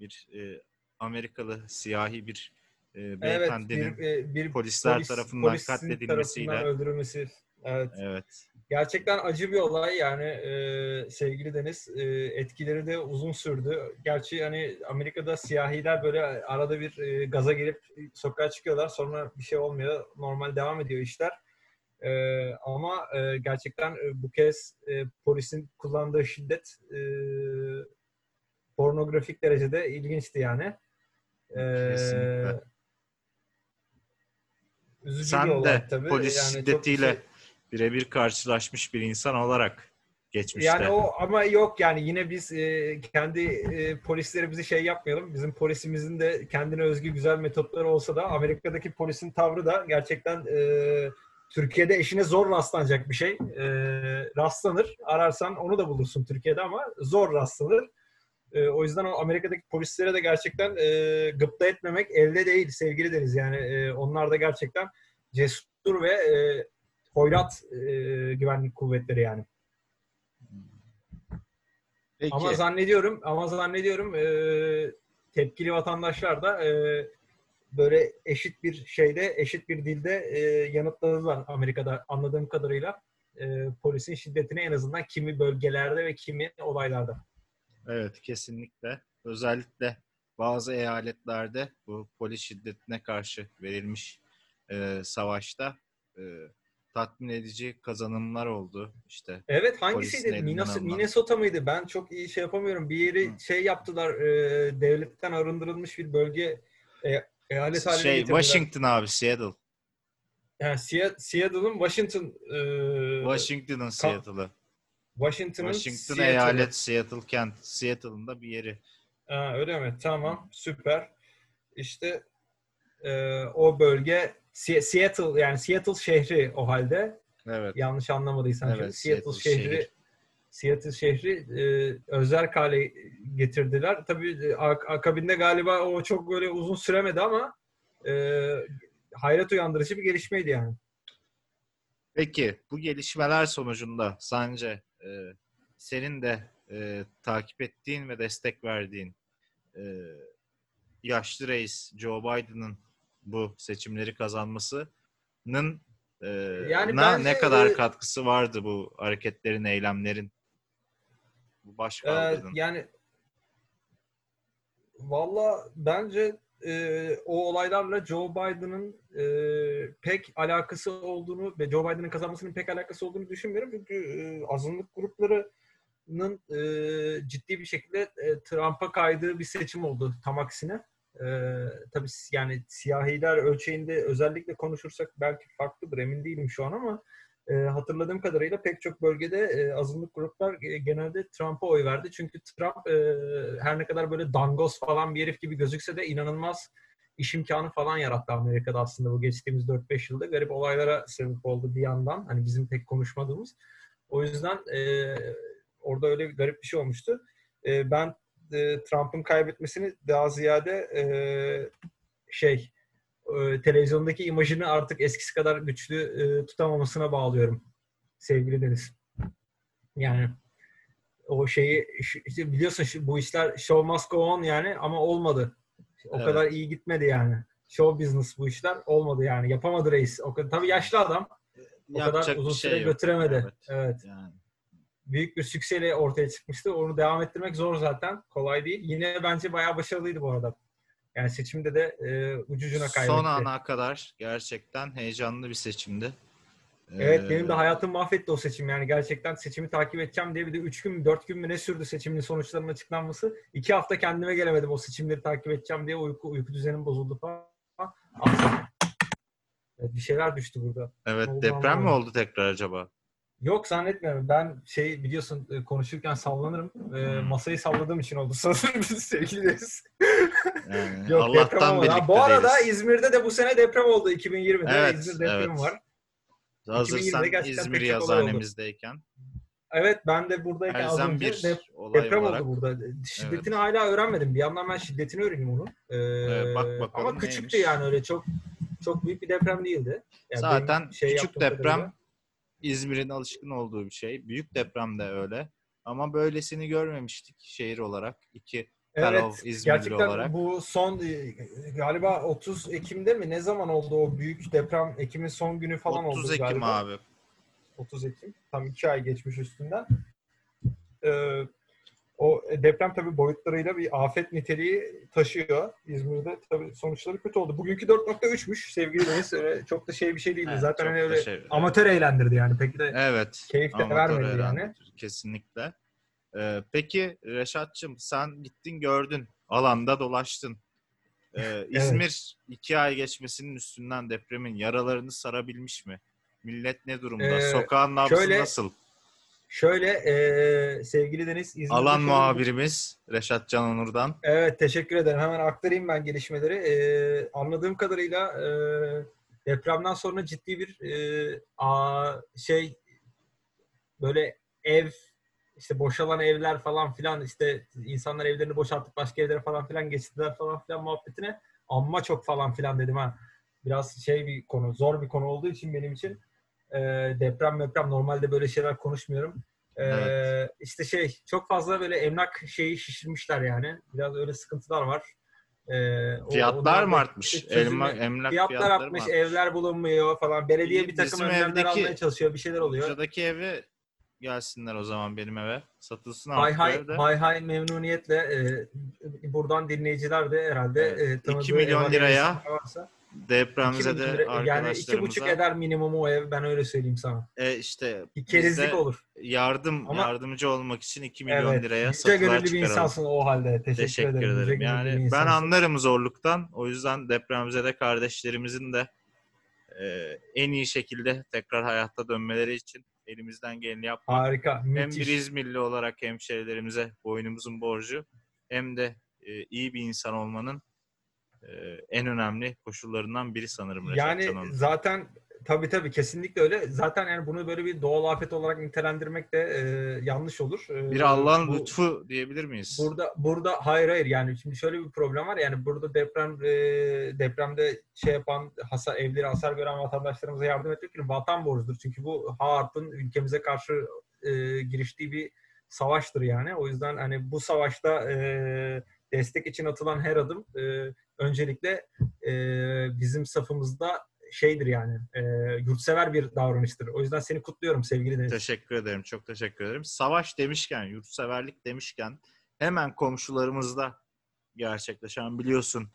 bir e, Amerikalı siyahi bir e, Evet, beyefendinin bir, e, bir polisler polis- tarafından katledilmesiyle tarafından öldürülmesi. Evet. evet Gerçekten acı bir olay yani e, sevgili Deniz. E, etkileri de uzun sürdü. Gerçi hani Amerika'da siyahiler böyle arada bir e, gaza gelip sokağa çıkıyorlar. Sonra bir şey olmuyor. Normal devam ediyor işler. E, ama e, gerçekten e, bu kez e, polisin kullandığı şiddet e, pornografik derecede ilginçti yani. E, Kesinlikle. üzücü bir sen olay de tabii. polis Yani bir şiddetiyle şey- birebir karşılaşmış bir insan olarak geçmişte. Yani o ama yok yani yine biz e, kendi e, polislerimizi şey yapmayalım. Bizim polisimizin de kendine özgü güzel metotları olsa da Amerika'daki polisin tavrı da gerçekten e, Türkiye'de eşine zor rastlanacak bir şey. E, rastlanır. Ararsan onu da bulursun Türkiye'de ama zor rastlanır. E, o yüzden o Amerika'daki polislere de gerçekten e, gıpta etmemek elde değil sevgili deriz. Yani e, onlar da gerçekten cesur ve e, hoyrat e, güvenlik kuvvetleri yani. Peki. Ama zannediyorum, ama zannediyorum e, tepkili vatandaşlar da e, böyle eşit bir şeyde, eşit bir dilde e, yanıtladılar Amerika'da anladığım kadarıyla. E, polisin şiddetini en azından kimi bölgelerde ve kimi olaylarda. Evet kesinlikle. Özellikle bazı eyaletlerde bu polis şiddetine karşı verilmiş e, savaşta e, tatmin edici kazanımlar oldu. İşte Evet hangisiydi? Minnesota mıydı? Ben çok iyi şey yapamıyorum. Bir yeri Hı. şey yaptılar, e, devletten arındırılmış bir bölge e, eyalet haline şey getirdiler. Washington abi Seattle. Yani Seat- Seattle'ın Washington e, Washington'ın Seattle'ı. Washington'ın Washington Seattle'ı. eyalet Seattle kent. Seattle'ın da bir yeri. Ha, öyle mi? Tamam. Süper. İşte e, o bölge Se- Seattle yani Seattle şehri o halde. Evet. Yanlış anlamadıysam. Evet, şimdi. Seattle, Seattle şehri şehir. Seattle şehri e, özel hale getirdiler. Tabii e, ak- akabinde galiba o çok böyle uzun süremedi ama e, hayret uyandırıcı bir gelişmeydi yani. Peki bu gelişmeler sonucunda sence e, senin de e, takip ettiğin ve destek verdiğin e, yaşlı reis Joe Biden'ın bu seçimleri kazanmasının e, Yani na- bence, ne kadar e, katkısı vardı bu hareketlerin, eylemlerin? Bu baş Ee, kaldırdın. yani valla bence e, o olaylarla Joe Biden'ın e, pek alakası olduğunu ve Joe Biden'ın kazanmasının pek alakası olduğunu düşünmüyorum. Çünkü e, azınlık gruplarının e, ciddi bir şekilde e, Trump'a kaydığı bir seçim oldu tam aksine. E, tabii yani siyahiler ölçeğinde özellikle konuşursak belki farklıdır emin değilim şu an ama e, hatırladığım kadarıyla pek çok bölgede e, azınlık gruplar e, genelde Trump'a oy verdi. Çünkü Trump e, her ne kadar böyle dangos falan bir herif gibi gözükse de inanılmaz iş imkanı falan yarattı Amerika'da aslında bu geçtiğimiz 4-5 yılda. Garip olaylara sebep oldu bir yandan. Hani bizim pek konuşmadığımız. O yüzden e, orada öyle bir garip bir şey olmuştu. E, ben e, Trump'ın kaybetmesini daha ziyade e, şey e, televizyondaki imajını artık eskisi kadar güçlü e, tutamamasına bağlıyorum sevgili Deniz. Yani o şeyi işte biliyorsun şu- bu işler show must go on yani ama olmadı. O Evet. kadar iyi gitmedi yani. Show business bu işler olmadı yani. Yapamadı reis. O kadar, tabii yaşlı adam. O kadar Yapacak uzun bir şey süre yok. götüremedi. Evet. evet Yani. büyük bir sükseyle ortaya çıkmıştı. Onu devam ettirmek zor zaten. Kolay değil. Yine bence bayağı başarılıydı bu arada. Yani seçimde de e, ucucuna kaybetti. Son ana kadar gerçekten heyecanlı bir seçimdi. Evet Ee, benim de hayatım mahvetti o seçim. Yani gerçekten seçimi takip edeceğim diye bir de 3 gün mü 4 gün mü ne sürdü seçimin sonuçlarının açıklanması. 2 hafta kendime gelemedim o seçimleri takip edeceğim diye uyku, uyku düzenim bozuldu falan. Evet, bir şeyler düştü burada. Evet deprem mi oldu tekrar acaba? Yok zannetmiyorum. Ben şey biliyorsun e, konuşurken sallanırım. E, masayı salladığım için oldu sanırım sevgili deriz. Yani Yok deprem Allah'tan olmadı. Ha, Bu arada değiliz. İzmir'de de bu sene deprem oldu. 2020'de Evet, İzmir depremi evet. var. Hazır 2020'de sen gerçekten İzmir yazhanemizdeyken Evet ben de buradayken az elzem önce bir dep- deprem olarak. oldu burada. Şiddetini hala öğrenmedim. Bir yandan ben şiddetini öğreneyim onun. Ee, Ee, bak bakalım ama küçüktü neymiş. yani öyle çok çok büyük bir deprem değildi. Yani Zaten şey küçük deprem kadarıyla- İzmir'in alışkın olduğu bir şey. Büyük deprem de öyle. Ama böylesini görmemiştik şehir olarak. İki Evet, İzmirli gerçekten olarak. bu son e, galiba 30 Ekim'de mi ne zaman oldu o büyük deprem? Ekim'in son günü falan 30 oldu Ekim galiba. abi. 30 Ekim. Tam iki ay geçmiş üstünden. Ee, o deprem tabii boyutlarıyla bir afet niteliği taşıyor. İzmir'de tabii sonuçları kötü oldu. Bugünkü 4.3'müş sevgili Deniz. Öyle çok da şey bir şey değildi. Evet, Zaten hani öyle şey- amatör eğlendirdi yani. Peki de Evet. Keyif de vermedi eğlendir, yani. Kesinlikle. Ee, peki Reşat'cığım sen gittin gördün. Alanda dolaştın. Ee, İzmir iki ay geçmesinin üstünden depremin yaralarını sarabilmiş mi? Millet ne durumda? Ee, Sokağın nabzı şöyle- nasıl? Şöyle e, sevgili Deniz İzmir'de Alan şöyle bir- muhabirimiz Reşat Can Onur'dan. Evet teşekkür ederim. Hemen aktarayım ben gelişmeleri. Ee, anladığım kadarıyla e, depremden sonra ciddi bir e, a, şey böyle ev işte boşalan evler falan filan işte insanlar evlerini boşaltıp başka evlere falan filan geçtiler falan filan muhabbetine amma çok falan filan dedim ha. Biraz şey bir konu, zor bir konu olduğu için benim için e, deprem deprem normalde böyle şeyler konuşmuyorum. Ee, Evet. işte şey çok fazla böyle emlak şeyi şişirmişler yani. Biraz öyle sıkıntılar var. Ee, o- Fiyatlar mı artmış? Elma, emlak Fiyatlar fiyatları artmış, mı evler bulunmuyor falan. Belediye bir takım bizim önlemler evdeki- almaya çalışıyor. Bir şeyler oluyor. Buca'daki evi gelsinler o zaman benim eve. Satılsın Hay artık hay, evde. hay hay memnuniyetle e, buradan dinleyiciler de herhalde Evet, e, tanıdığı iki milyon ev liraya varsa, iki Depremize milyon de lira- yani iki buçuk eder minimum o ev ben öyle söyleyeyim sana. e, işte Bir kerizlik olur. yardım Ama- yardımcı olmak için 2 milyon Evet. liraya satılar gönüllü bir insansın o halde. Teşekkür, Teşekkür ederim. Ederim. Yani ben anlarım zorluktan. O yüzden depremize de kardeşlerimizin de e, en iyi şekilde tekrar hayatta dönmeleri için elimizden geleni yapmak. Harika, Hem müthiş. bir İzmirli olarak hemşehrilerimize boynumuzun borcu hem de e, iyi bir insan olmanın en önemli koşullarından biri sanırım Reşat Yani Can Onur. zaten tabii tabii kesinlikle öyle. Zaten yani bunu böyle bir doğal afet olarak nitelendirmek de e, yanlış olur. E, Bir Allah'ın bu- lütfu diyebilir miyiz? Burada burada hayır hayır yani şimdi şöyle bir problem var yani burada deprem e, depremde şey yapan hasar evleri hasar gören vatandaşlarımıza yardım etmek bir vatan borcudur. Çünkü bu Harp'ın ülkemize karşı e, giriştiği bir savaştır yani. O yüzden hani bu savaşta e, destek için atılan her adım e, öncelikle e, bizim safımızda şeydir yani e, yurtsever bir davranıştır. O yüzden seni kutluyorum sevgili Deniz. Teşekkür ederim. Çok teşekkür ederim. Savaş demişken, yurtseverlik demişken hemen komşularımızda gerçekleşen biliyorsun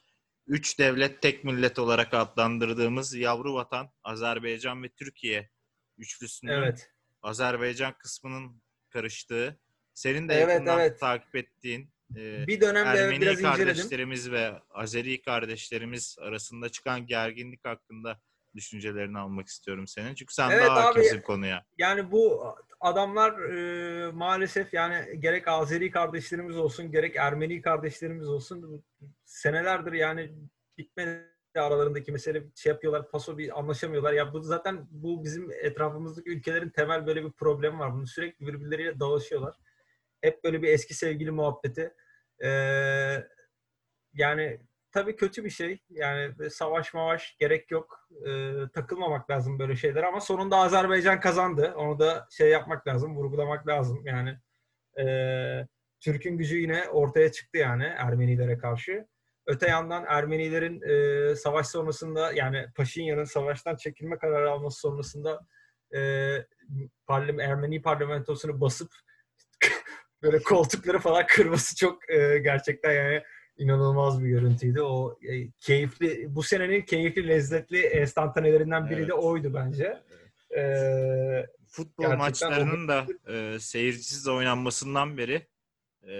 üç devlet tek millet olarak adlandırdığımız yavru vatan Azerbaycan ve Türkiye üçlüsünün Evet. Azerbaycan kısmının karıştığı, senin de Evet, yakından evet. takip ettiğin e, Bir dönemde evet, Ermeni biraz inceledim. kardeşlerimiz ve Azeri kardeşlerimiz arasında çıkan gerginlik hakkında düşüncelerini almak istiyorum senin. Çünkü sen Evet daha hakimsin konuya. Yani bu adamlar e, maalesef yani gerek Azeri kardeşlerimiz olsun gerek Ermeni kardeşlerimiz olsun senelerdir yani bitmedi aralarındaki mesele şey yapıyorlar paso bir anlaşamıyorlar. Ya bu zaten bu bizim etrafımızdaki ülkelerin temel böyle bir problemi var. Bunu sürekli birbirleriyle dalaşıyorlar. Hep böyle bir eski sevgili muhabbeti. Ee, yani tabii kötü bir şey. Yani savaş mavaş gerek yok. Ee, takılmamak lazım böyle şeyler ama sonunda Azerbaycan kazandı. Onu da şey yapmak lazım, vurgulamak lazım. Yani ee, Türk'ün gücü yine ortaya çıktı yani Ermenilere karşı. Öte yandan Ermenilerin e, savaş sonrasında yani Paşinyan'ın savaştan çekilme kararı alması sonrasında e, parlim- Ermeni parlamentosunu basıp böyle koltukları falan kırması çok e, gerçekten yani inanılmaz bir görüntüydü. O e, keyifli, bu senenin keyifli, lezzetli enstantanelerinden biri de Evet. oydu bence. Ee, Futbol Gerçekten maçlarının da e, seyircisiz oynanmasından beri e,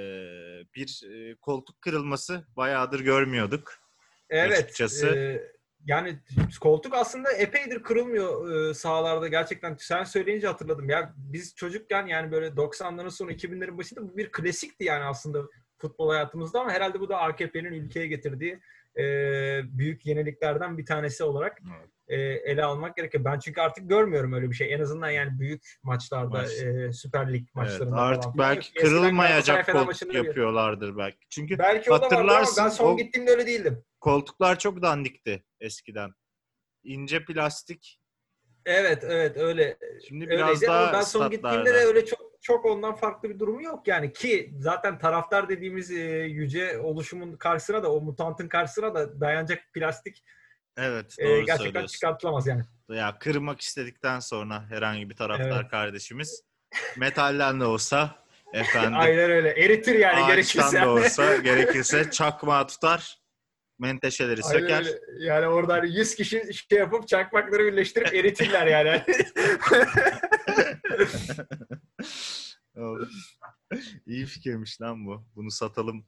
bir e, koltuk kırılması bayağıdır görmüyorduk. evet. Açıkçası e, yani koltuk aslında epeydir kırılmıyor e, sahalarda gerçekten. Sen söyleyince hatırladım. Ya biz çocukken yani böyle 90'ların sonu 2000'lerin başında bu bir klasikti yani aslında futbol hayatımızda ama herhalde bu da AKP'nin ülkeye getirdiği e, büyük yeniliklerden bir tanesi olarak e, ele almak gerekiyor. Ben çünkü artık görmüyorum öyle bir şey. En azından yani büyük maçlarda, Maç. e, Süper Lig Evet, maçlarında artık falan. belki Eskiden kırılmayacak koltuk yapıyorlardır belki. Çünkü Belki o da vardı ama Hatırlarsın, ben son o- gittiğimde öyle değildim. koltuklar çok dandikti eskiden. İnce plastik. Evet, evet öyle. Şimdi biraz Öyleydi daha ama ben son gittiğimde de statlarda. öyle çok çok ondan farklı bir durumu yok yani ki zaten taraftar dediğimiz e, yüce oluşumun karşısına da o mutantın karşısına da dayanacak plastik Evet e, doğru gerçekten söylüyorsun. çıkartılamaz yani. Ya kırmak istedikten sonra herhangi bir taraftar Evet. kardeşimiz metalden de olsa efendim Aynen öyle. Eritir yani ağaçtan gerekirse. da olsa gerekirse çakmağı tutar menteşeleri Aynen söker. öyle. Yani orada hani 100 kişi şey yapıp çakmakları birleştirip eritirler yani. İyi fikirmiş lan bu. Bunu satalım.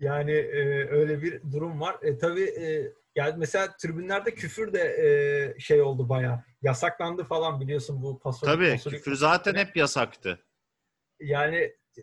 Yani e, öyle bir durum var. E, tabii e, yani mesela tribünlerde küfür de e, şey oldu bayağı. Yasaklandı falan biliyorsun bu pasolik. Tabii pasolik küfür zaten hep yasaktı. Yani e,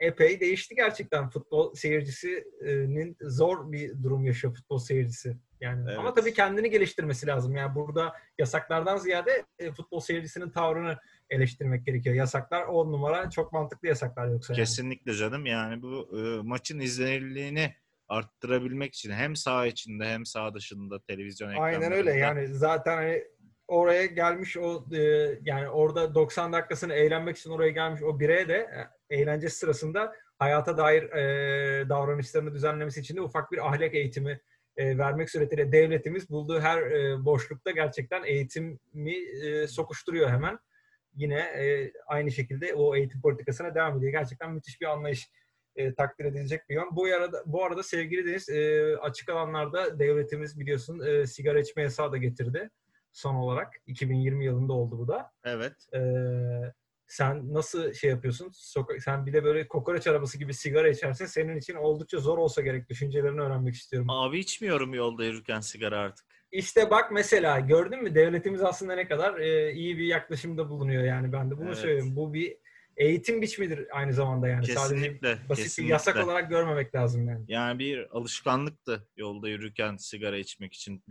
epey değişti gerçekten futbol seyircisinin zor bir durum yaşıyor futbol seyircisi. Yani Evet. ama tabii kendini geliştirmesi lazım. Yani burada yasaklardan ziyade e, futbol seyircisinin tavrını eleştirmek gerekiyor. Yasaklar on numara çok mantıklı yasaklar yoksa. yani. Kesinlikle canım. Yani bu e, maçın izlenirliğini arttırabilmek için hem saha içinde hem saha dışında televizyon Aynen öyle. ekranlarında- Yani zaten hani oraya gelmiş o e, yani orada 90 dakikasını eğlenmek için oraya gelmiş o bireye de e, eğlence sırasında hayata dair e, davranışlarını düzenlemesi için de ufak bir ahlak eğitimi e, vermek suretiyle devletimiz bulduğu her e, boşlukta gerçekten eğitimi e, sokuşturuyor hemen. Yine e, aynı şekilde o eğitim politikasına devam ediyor. Gerçekten müthiş bir anlayış e, takdir edilecek bir yön. Bu arada, bu arada sevgili Deniz, e, açık alanlarda devletimiz biliyorsun e, sigara içme yasağı da getirdi son olarak. 2020 yılında oldu bu da. Evet. E, sen nasıl şey yapıyorsun? Soka- sen bir de böyle kokoreç arabası gibi sigara içersin. Senin için oldukça zor olsa gerek. Düşüncelerini öğrenmek istiyorum. Abi içmiyorum yolda yürürken sigara artık. İşte bak mesela gördün mü devletimiz aslında ne kadar e, iyi bir yaklaşımda bulunuyor yani ben de bunu Evet. söylüyorum. Bu bir eğitim biçimidir aynı zamanda yani. Sadece Kesinlikle. basit kesinlikle. bir yasak olarak görmemek lazım yani. Yani bir alışkanlıktı yolda yürürken sigara içmek için.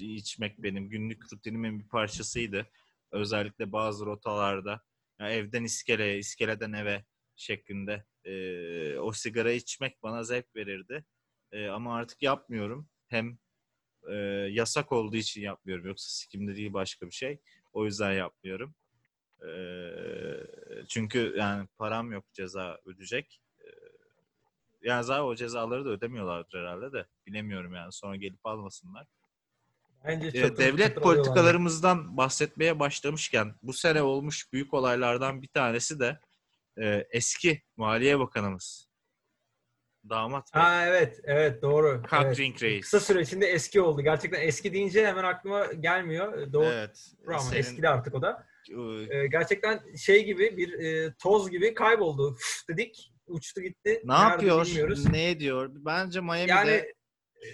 içmek benim günlük rutinimin bir parçasıydı. Özellikle bazı rotalarda. Yani evden iskeleye, iskeleden eve şeklinde e, o sigara içmek bana zevk verirdi. E, ama artık yapmıyorum. Hem e, yasak olduğu için yapmıyorum. Yoksa sikimde değil başka bir şey. O yüzden yapmıyorum. E, çünkü yani param yok ceza ödeyecek. E, yani zaten o cezaları da ödemiyorlardır herhalde de. Bilemiyorum yani. Sonra gelip almasınlar. Bence E, çatır devlet politikalarımızdan bahsetmeye başlamışken bu sene olmuş büyük olaylardan bir tanesi de e, eski Maliye Bakanımız Damat Bey. Ha evet, evet doğru. Evet. Kakring Reis. Kısa süre içinde eski oldu. Gerçekten eski deyince hemen aklıma gelmiyor. Doğru Evet. ama senin, eskidi artık o da. e, Ee, gerçekten şey gibi bir e, toz gibi kayboldu. Üf dedik, uçtu gitti. ne Nerede yapıyor? Bilmiyoruz. Ne ediyor? Bence Miami'de Yani e,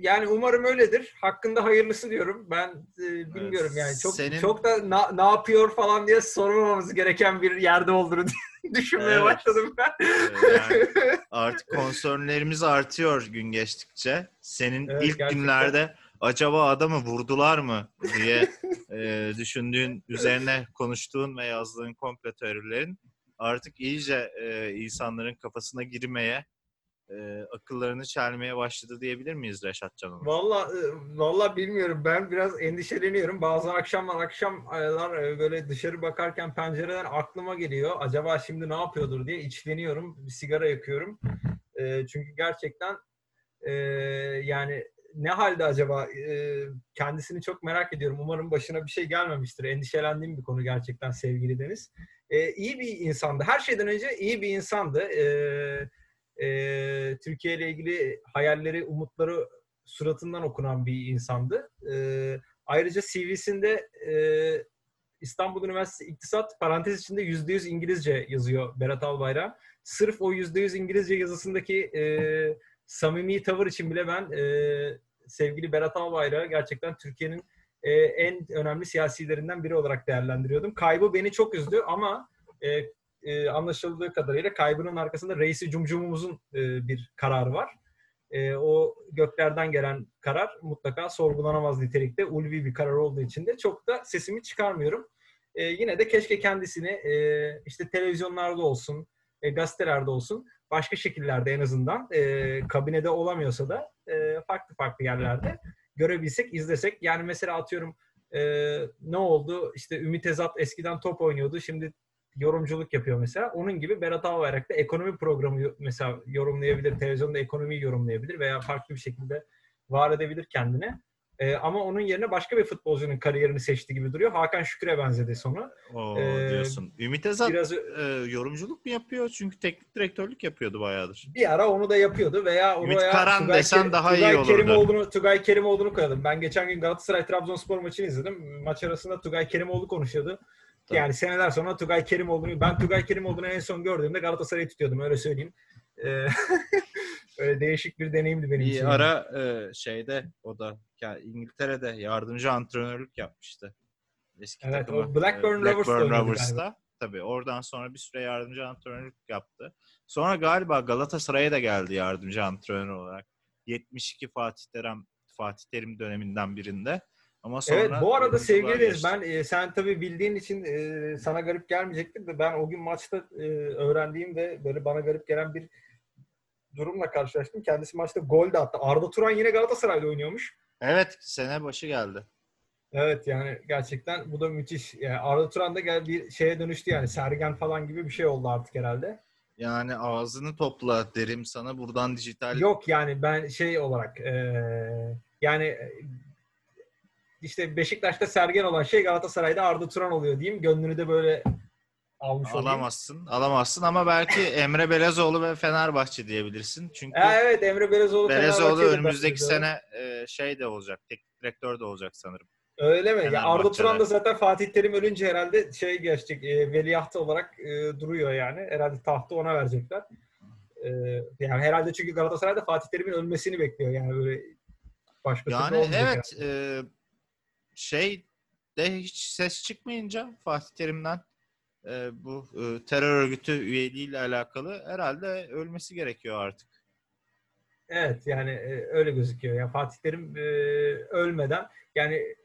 yani umarım öyledir. Hakkında hayırlısı diyorum. Ben e, bilmiyorum yani çok Senin- çok da na- ne yapıyor falan diye sormamamız gereken bir yerde olduğunu düşünmeye Evet. başladım ben. e, yani artık konsörlerimiz artıyor gün geçtikçe. Senin Evet, ilk gerçekten. günlerde acaba adamı vurdular mı diye e, düşündüğün, üzerine konuştuğun ve yazdığın komplo teorilerin artık iyice e, insanların kafasına girmeye, e, akıllarını çelmeye başladı diyebilir miyiz Reşat Can'ın? Valla valla bilmiyorum. Ben biraz endişeleniyorum. Bazı akşamlar akşamlar böyle dışarı bakarken pencereden aklıma geliyor. Acaba şimdi ne yapıyordur diye içleniyorum. Bir sigara yakıyorum. E, çünkü gerçekten e, yani ne halde acaba E, kendisini çok merak ediyorum. Umarım başına bir şey gelmemiştir. Endişelendiğim bir konu gerçekten sevgili Deniz. E, iyi bir insandı. Her şeyden önce iyi bir insandı. E, e, Türkiye ile ilgili hayalleri, umutları suratından okunan bir insandı. E, ayrıca CV'sinde e, İstanbul Üniversitesi İktisat parantez içinde %100 İngilizce yazıyor Berat Albayrak. Sırf o %100 İngilizce yazısındaki e, samimi tavır için bile ben e, sevgili Berat Albayrak'ı gerçekten Türkiye'nin e, en önemli siyasilerinden biri olarak değerlendiriyordum. Kaybı beni çok üzdü ama e, e, anlaşıldığı kadarıyla kaybının arkasında reisi cumcumumuzun e, bir kararı var. E, o göklerden gelen karar mutlaka sorgulanamaz nitelikte ulvi bir karar olduğu için de çok da sesimi çıkarmıyorum. E, yine de keşke kendisini e, işte televizyonlarda olsun, e, gazetelerde olsun başka şekillerde en azından e, kabinede olamıyorsa da e, farklı farklı yerlerde görebilsek, izlesek. Yani mesela atıyorum e, ne oldu? İşte Ümit Ezat eskiden top oynuyordu. Şimdi yorumculuk yapıyor mesela. Onun gibi Berat Albayrak da ekonomi programı mesela yorumlayabilir. Televizyonda ekonomiyi yorumlayabilir veya farklı bir şekilde var edebilir kendine. Ee, ama onun yerine başka bir futbolcunun kariyerini seçti gibi duruyor. Hakan Şükür'e benzedi sonu. O Ee, diyorsun. Ümit Ezat Biraz e, yorumculuk mu yapıyor? Çünkü teknik direktörlük yapıyordu bayağıdır. bir ara onu da yapıyordu veya Ümit oraya Karan Tugay, desen Kerim- daha iyi Tugay olurdu. Kerimoğlu'nu, Tugay Kerimoğlu'nu koyalım. Ben geçen gün Galatasaray Trabzonspor maçını izledim. Maç arasında Tugay Kerimoğlu konuşuyordu. Tabii. Yani seneler sonra Tugay Kerimoğlu'nu ben Tugay Kerimoğlu'nu en son gördüğümde Galatasaray'ı tutuyordum öyle söyleyeyim. Ee, öyle değişik bir deneyimdi benim için. Bir ara e, şeyde o da ya İngiltere'de yardımcı antrenörlük yapmıştı. Eski Evet, takımı, o Blackburn e, Rovers'ta Blackburn oynadı Rovers'ta. Tabii oradan sonra bir süre yardımcı antrenörlük yaptı. Sonra galiba Galatasaray'a da geldi yardımcı antrenör olarak. 72 Fatih Terim Fatih Terim döneminden birinde. Ama sonra Evet bu arada sevgili Deniz ben e, sen tabii bildiğin için e, sana garip gelmeyecektir de ben o gün maçta e, öğrendiğim ve böyle bana garip gelen bir durumla karşılaştım. Kendisi maçta gol de attı. Arda Turan yine Galatasaray'da oynuyormuş. Evet sene başı geldi. Evet yani gerçekten bu da müthiş. Yani Arda Turan da gel bir şeye dönüştü yani Sergen falan gibi bir şey oldu artık herhalde. Yani ağzını topla derim sana buradan dijital Yok yani ben şey olarak e, yani işte Beşiktaş'ta Sergen olan şey Galatasaray'da Arda Turan oluyor diyeyim. Gönlünü de böyle almış olayım. alamazsın. Alamazsın ama belki Emre Belezoğlu ve Fenerbahçe diyebilirsin. Çünkü Ha, evet Emre Belezoğlu Belezoğlu önümüzdeki de- sene e, şey de olacak. Teknik direktör de olacak sanırım. Öyle mi? Ya Arda. Turan da zaten Fatih Terim ölünce herhalde şey geçecek. E, veliahtı olarak e, duruyor yani. Herhalde tahtı ona verecekler. E, yani herhalde çünkü Galatasaray'da Fatih Terim'in ölmesini bekliyor yani böyle başka Yani evet e, şey de hiç ses çıkmayınca Fatih Terim'den e, bu e, terör örgütü üyeliğiyle alakalı herhalde ölmesi gerekiyor artık. Evet yani e, öyle gözüküyor. Ya Fatih Terim e, ölmeden yani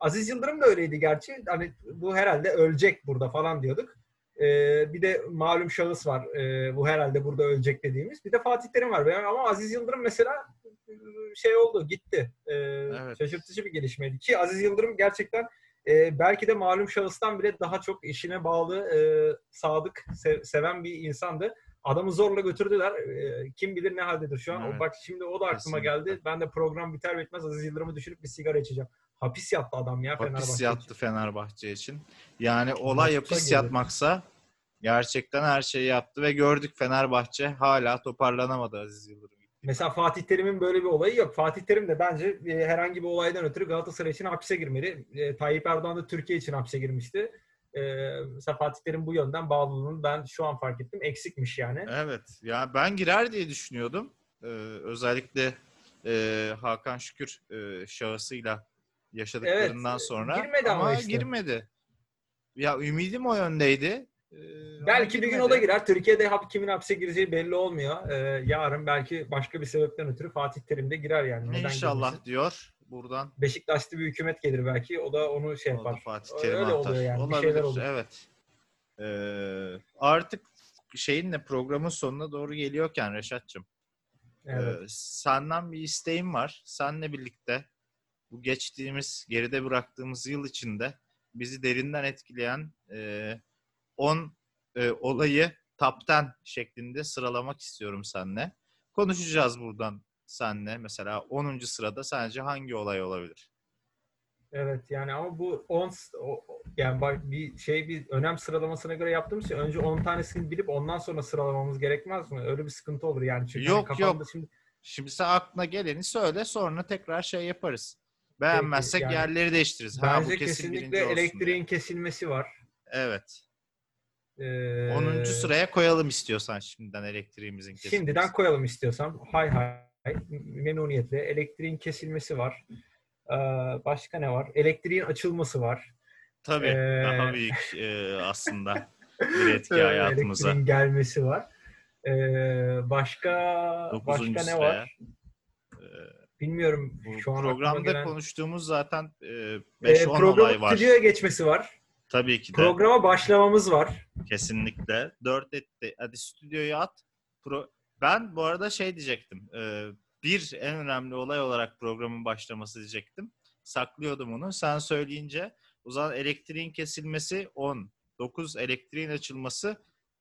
Aziz Yıldırım da öyleydi gerçi. Hani bu herhalde ölecek burada falan diyorduk. E, bir de malum şahıs var. E, bu herhalde burada ölecek dediğimiz. Bir de Fatih Terim var. Yani ama Aziz Yıldırım mesela şey oldu, gitti. E, Şaşırtıcı bir gelişmeydi. Ki Aziz Yıldırım gerçekten e, belki de malum şahıstan bile daha çok işine bağlı, e, sadık, se- seven bir insandı. Adamı zorla götürdüler. E, kim bilir ne haldedir şu an. Evet. bak şimdi o da aklıma Kesinlikle. geldi. Ben de program biter bitmez Aziz Yıldırım'ı düşürüp bir sigara içeceğim. Hapis yattı adam ya Hapis Fenerbahçe yattı için. Fenerbahçe için. Yani olay Mahpusa hapis girdi. yatmaksa gerçekten her şeyi yaptı ve gördük Fenerbahçe hala toparlanamadı Aziz Yıldırım. Mesela Fatih Terim'in böyle bir olayı yok. Fatih Terim de bence e, herhangi bir olaydan ötürü Galatasaray için hapse girmeli. E, Tayyip Erdoğan da Türkiye için hapse girmişti. E, mesela Fatih Terim bu yönden bağlılığını ben şu an fark ettim. Eksikmiş yani. Evet. Ya ben girer diye düşünüyordum. Ee, özellikle e, Hakan Şükür e, şahısıyla yaşadıklarından Evet, sonra. girmedi ama işte. girmedi. Ya ümidim o yöndeydi. Ee, Belki bir gün o da girer. Türkiye'de hap, kimin hapse gireceği belli olmuyor. Ee, yarın belki başka bir sebepten ötürü Fatih Terim de girer yani. Neden İnşallah girmesin? diyor buradan. Beşiktaşlı bir hükümet gelir belki. O da onu şey yapar. Fatih Öyle Terim'e atar. oluyor yani, bir Olabilir, şeyler oluyor. Evet. Ee, artık şeyinle programın sonuna doğru geliyorken Reşat'cığım Evet. Ee, senden bir isteğim var. Senle birlikte bu geçtiğimiz, geride bıraktığımız yıl içinde bizi derinden etkileyen 10 olayı top 10 şeklinde sıralamak istiyorum seninle. Konuşacağız buradan seninle. Mesela 10. sırada sence hangi olay olabilir? Evet yani ama bu 10 yani bak bir şey bir önem sıralamasına göre yaptığımız için önce 10 tanesini bilip ondan sonra sıralamamız gerekmez mi? Öyle bir sıkıntı olur yani. Çünkü Yok, hani yok. Şimdi, Şimdi sen aklına geleni söyle sonra tekrar şey yaparız. Beğenmezsek yani yerleri değiştiririz. Ha, bu kesin kesinlikle olsun diye. elektriğin kesilmesi var. Evet. Ee, 10. sıraya koyalım istiyorsan şimdiden elektriğimizin kesilmesi. Şimdiden koyalım istiyorsam. Hay hay memnuniyetle. Elektriğin kesilmesi var. Ee, başka ne var? Elektriğin açılması var. Tabii Ee, daha büyük e, aslında bir etki hayatımıza. Elektriğin gelmesi var. Ee, başka başka ne var? Bilmiyorum. bu Şu an programda gelen- konuştuğumuz zaten e, Ee, 5-10 olay var. stüdyoya geçmesi var. Tabii ki de. Programa başlamamız var. Kesinlikle. 4 etti. Hadi stüdyoyu at. Pro... Ben bu arada şey diyecektim. e, bir en önemli olay olarak programın başlaması diyecektim. Saklıyordum onu. Sen söyleyince o zaman elektriğin kesilmesi 10. 9 elektriğin açılması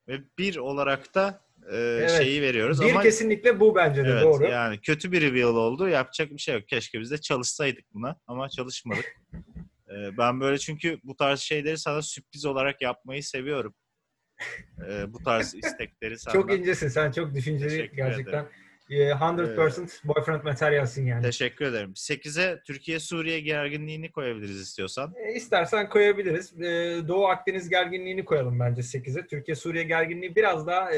ve 1 olarak da e, şeyi veriyoruz. Bir Ama kesinlikle bu bence de evet, doğru. yani kötü bir reveal oldu. Yapacak bir şey yok. Keşke biz de çalışsaydık buna ama çalışmadık. E, ben böyle çünkü bu tarz şeyleri sana sürpriz olarak yapmayı seviyorum. E, bu tarz istekleri senden. Çok incesin sen çok düşünceli Teşekkür gerçekten. Ee, 100% boyfriend materyalsin yani. Teşekkür ederim. 8'e Türkiye-Suriye gerginliğini koyabiliriz istiyorsan. E, İstersen koyabiliriz. E, Doğu Akdeniz gerginliğini koyalım bence 8'e. Türkiye-Suriye gerginliği biraz daha e,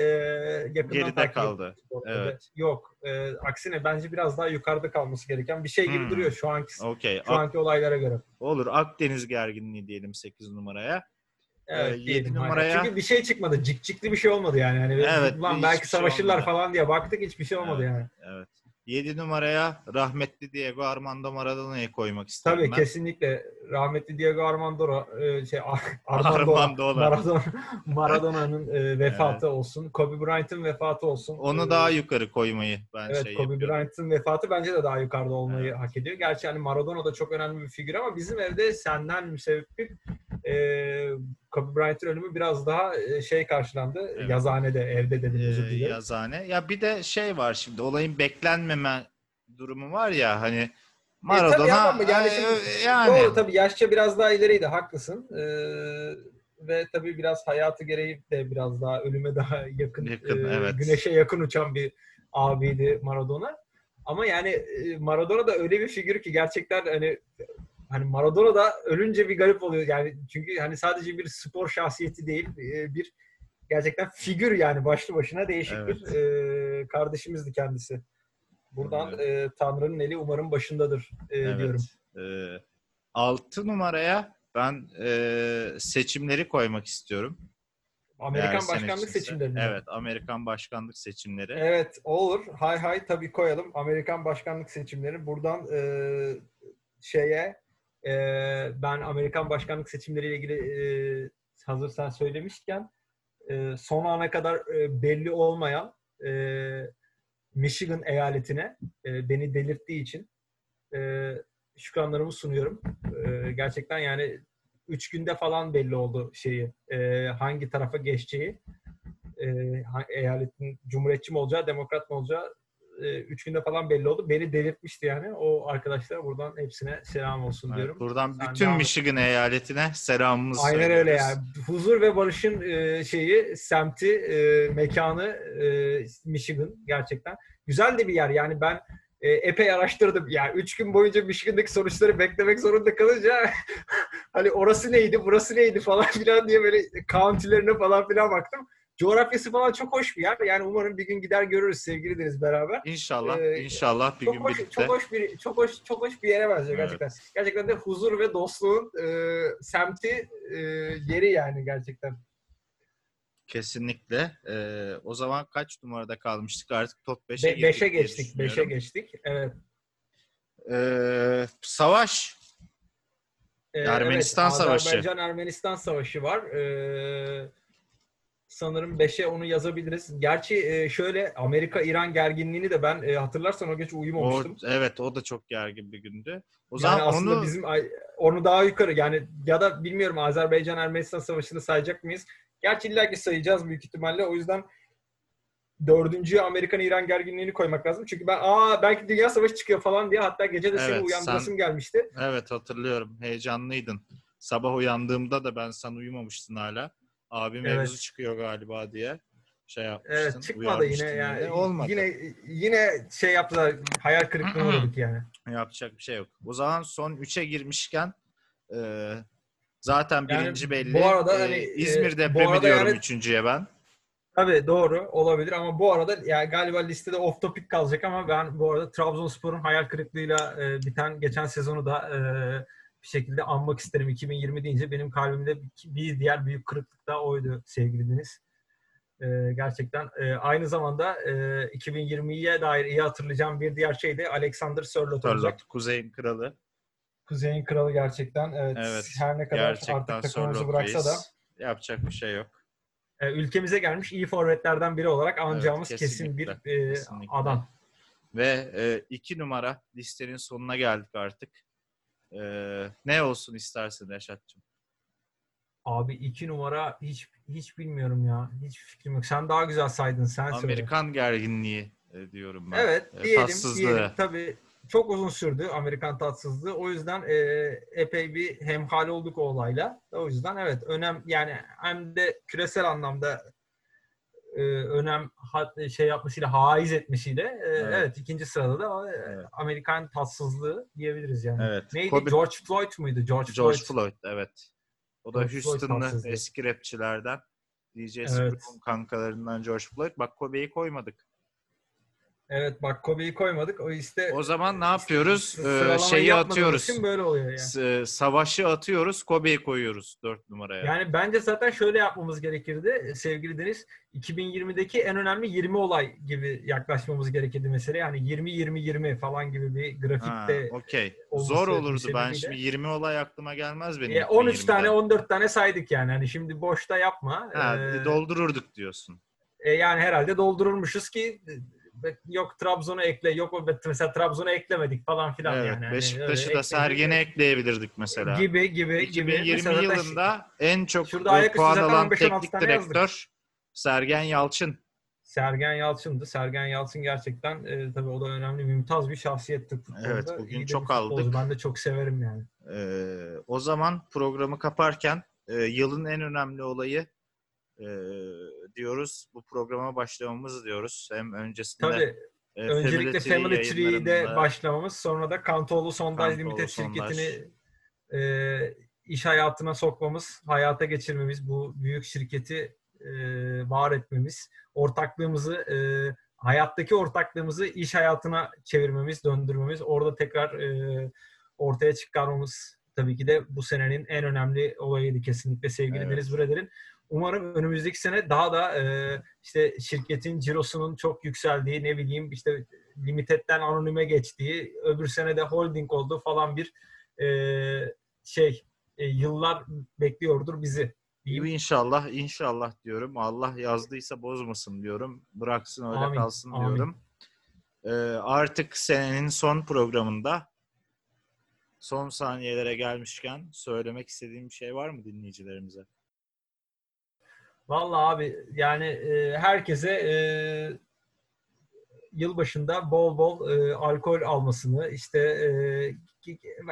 yakından Geride takip kaldı. Evet. Yok. e, aksine bence biraz daha yukarıda kalması gereken bir şey gibi Hmm. duruyor şu anki Okey. şu anki olaylara göre. Olur. Akdeniz gerginliği diyelim 8 numaraya. Evet, Ee, aynen. numaraya- Çünkü bir şey çıkmadı. Cikcikli bir şey olmadı yani. yani Evet, hiçbir belki şey savaşırlar olmadı. falan diye baktık hiçbir şey olmadı Evet. yani. Evet. 7 numaraya rahmetli Diego Armando Maradona'yı koymak isterim Tabii ben. kesinlikle rahmetli Diego Armando e, şey Ar- Armando Armando. Maradona Maradona'nın e, vefatı olsun. Kobe Bryant'ın vefatı olsun. Onu E, daha yukarı koymayı ben Evet şey Kobe yapıyorum. Bryant'ın vefatı bence de daha yukarıda olmayı Evet. hak ediyor. Gerçi hani Maradona da çok önemli bir figür ama bizim evde senden müsebbip e, Kobe Bryant'ın ölümü biraz daha e, şey karşılandı. Evet. Yazhanede, evde özür Ee, dilerim. yazane. Ya bir de şey var şimdi olayın beklenmeme durumu var ya hani E, Maradona tabii ama yani, şimdi- yani Doğru tabii yaşça biraz daha ileriydi haklısın. Ee, ve tabii biraz hayatı gereği de biraz daha ölüme daha yakın, Yakın, e, evet. güneşe yakın uçan bir abiydi Maradona. Ama yani e, Maradona da öyle bir figür ki gerçekten hani hani Maradona da ölünce bir garip oluyor. Yani çünkü hani sadece bir spor şahsiyeti değil, e, bir gerçekten figür yani başlı başına değişik Evet. bir e, kardeşimizdi kendisi. Buradan e, Tanrı'nın eli umarım başındadır e, diyorum. Evet. 6 numaraya ben e, seçimleri koymak istiyorum. Amerikan Eğer başkanlık seçimleri. Evet, Amerikan başkanlık seçimleri. Evet olur. Hay hay tabii koyalım. Amerikan başkanlık seçimleri. Buradan e, şeye e, ben Amerikan başkanlık seçimleriyle ilgili e, hazır sen söylemişken e, son ana kadar e, belli olmayan e, Michigan eyaletine e, beni delirttiği için e, şükranlarımı sunuyorum. E, gerçekten yani üç günde falan belli oldu şeyi e, hangi tarafa geçeceği e, eyaletin cumhuriyetçi mi olacağı, demokrat mı olacağı e, üç günde falan belli oldu. Beni delirtmişti yani. O arkadaşlara buradan hepsine selam olsun Evet, diyorum. buradan Sen bütün. Michigan eyaletine selamımızı Aynen söylüyoruz. öyle yani. Huzur ve barışın e, şeyi, semti, e, mekanı e, Michigan gerçekten. Güzel de bir yer yani ben e, epey araştırdım. Yani üç gün boyunca Michigan'daki sonuçları beklemek zorunda kalınca hani orası neydi, burası neydi falan filan diye böyle county'lerine falan filan baktım. Coğrafyası falan çok hoş bir yer. Yani umarım bir gün gider görürüz sevgili deniz beraber. İnşallah, Ee, inşallah bir çok gün hoş, birlikte. çok hoş bir çok hoş çok hoş bir yere benziyor Evet. gerçekten. Gerçekten de huzur ve dostluğun e, semti e, yeri yani gerçekten. Kesinlikle. Ee, o zaman kaç numarada kalmıştık? Artık top 5'e Be- beşe diye geçtik. düşünüyorum. Beşe geçtik. Evet. Ee, savaş. Ee, Ermenistan evet, Savaşı. Azerbaycan Ermenistan Savaşı var. Ee, sanırım 5'e onu yazabiliriz. Gerçi e, şöyle Amerika İran gerginliğini de ben e, hatırlarsan o gece O, uyumamıştım. evet o da çok gergin bir gündü. O yani zaman aslında onu bizim onu daha yukarı yani ya da bilmiyorum Azerbaycan Ermenistan Savaşı'nı sayacak mıyız? Gerçi illa ki sayacağız büyük ihtimalle. O yüzden dördüncüye Amerikan İran gerginliğini koymak lazım. Çünkü ben aa belki Dünya Savaşı çıkıyor falan diye hatta gece de seni Evet, uyandırasım sen- gelmişti. evet hatırlıyorum. Heyecanlıydın. Sabah uyandığımda da ben sen uyumamıştın hala. Abi Evet. mevzu çıkıyor galiba diye şey yapmıştın. Evet çıkmadı yine yani. beni. Olmadı. Yine yine şey yaptılar. Hayal kırıklığına uğradık yani. Yapacak bir şey yok. O zaman son 3'e girmişken e, zaten Yani birinci belli. bu arada E, hani, e, İzmir depremi arada diyorum yani- üçüncüye ben. Tabii doğru olabilir ama bu arada yani galiba listede off topic kalacak ama ben bu arada Trabzonspor'un hayal kırıklığıyla e, biten geçen sezonu da e, bir şekilde anmak isterim. 2020 deyince benim kalbimde bir diğer büyük kırıklık da oydu sevgili Deniz. E, gerçekten e, aynı zamanda e, 2020'ye dair iyi hatırlayacağım bir diğer şey de Alexander Sörloth olacak. Kuzey'in kralı. Kuzey'in kralı gerçekten. Evet, Evet, her ne kadar artık takımımızı bıraksa da. Yapacak bir şey yok. e, ülkemize gelmiş iyi forvetlerden biri olarak anacağımız Evet, kesin bir e, kesinlikle. adam. Ve e, iki numara listenin sonuna geldik artık. E, ne olsun istersin Reşat'cığım? Abi iki numara hiç hiç bilmiyorum ya. Hiç fikrim yok. Sen daha güzel saydın sen söyle. Amerikan gerginliği e, diyorum ben. Evet E, diyelim, tatsızlığı. diyelim. Tabii çok uzun sürdü Amerikan tatsızlığı. O yüzden e, epey bir hemhal olduk o olayla. O yüzden evet önem yani hem de küresel anlamda e, önem hat- şey yapmasıyla haiz etmesiyle e, evet. Evet. ikinci sırada da e, Evet. Amerikan tatsızlığı diyebiliriz yani. Evet. Neydi? Kobe- George Floyd muydu? George, George Floyd. Floyd evet. O da Houston'lı eski rapçilerden. DJ Evet. Kankalarından George Floyd. Bak Kobe'yi koymadık. Evet bak Kobe'yi koymadık. O işte O zaman ne yapıyoruz? Ee, şeyi atıyoruz. için böyle oluyor yani. S- Savaşı atıyoruz. Kobe'yi koyuyoruz 4 numaraya. Yani bence zaten şöyle yapmamız gerekirdi sevgili Deniz. 2020'deki en önemli 20 olay gibi yaklaşmamız gerekirdi mesela. Yani 20-20-20 falan gibi bir Ha, grafikte. okey. olması Zor olurdu. Ben sebebiyle. şimdi 13 olay aklıma gelmez benim. E, 13 2020'den. tane 14 tane saydık yani. Hani şimdi boşta yapma. Ha, Ee, doldururduk diyorsun. e, yani herhalde doldururmuşuz ki e, yok Trabzon'u ekle, yok mesela Trabzon'u eklemedik falan filan evet. yani. Hani Beşiktaş'ı da Sergen'e ekleyebilirdik mesela. gibi gibi gibi. 2020 Mesela zaten yılında en çok puan alan 15-16 teknik yazdık. direktör Sergen Yalçın. Sergen Yalçın'dı. Sergen Yalçın gerçekten e, tabii o da önemli, mümtaz bir şahsiyetti futbolda. Evet, bugün İyi çok aldık. Ben de çok severim yani. Ee, o zaman programı kaparken e, yılın en önemli olayı e, diyoruz. Bu programa başlamamız diyoruz. Hem öncesinde Tabii e, öncelikle Family Tree'de başlamamız, sonra da Kantoğlu Sondaj Kantoğlu Limited Sondaj. şirketini e, iş hayatına sokmamız, hayata geçirmemiz, bu büyük şirketi e, var etmemiz, ortaklığımızı, e, hayattaki ortaklığımızı iş hayatına çevirmemiz, döndürmemiz, orada tekrar e, ortaya çıkarmamız tabii ki de bu senenin en önemli olayıydı kesinlikle sevgili Evet. Deniz Breder'in. Umarım önümüzdeki sene daha da e, işte şirketin cirosunun çok yükseldiği, ne bileyim işte limited'den anonime geçtiği, öbür sene de holding olduğu falan bir e, şey e, yıllar bekliyordur bizi. diyeyim. İnşallah, inşallah diyorum. Allah yazdıysa bozmasın diyorum. Bıraksın öyle Amin, kalsın amin. diyorum. Ee, artık senenin son programında son saniyelere gelmişken söylemek istediğim bir şey var mı dinleyicilerimize? Vallahi abi yani e, herkese e, yılbaşında bol bol e, alkol almasını işte e,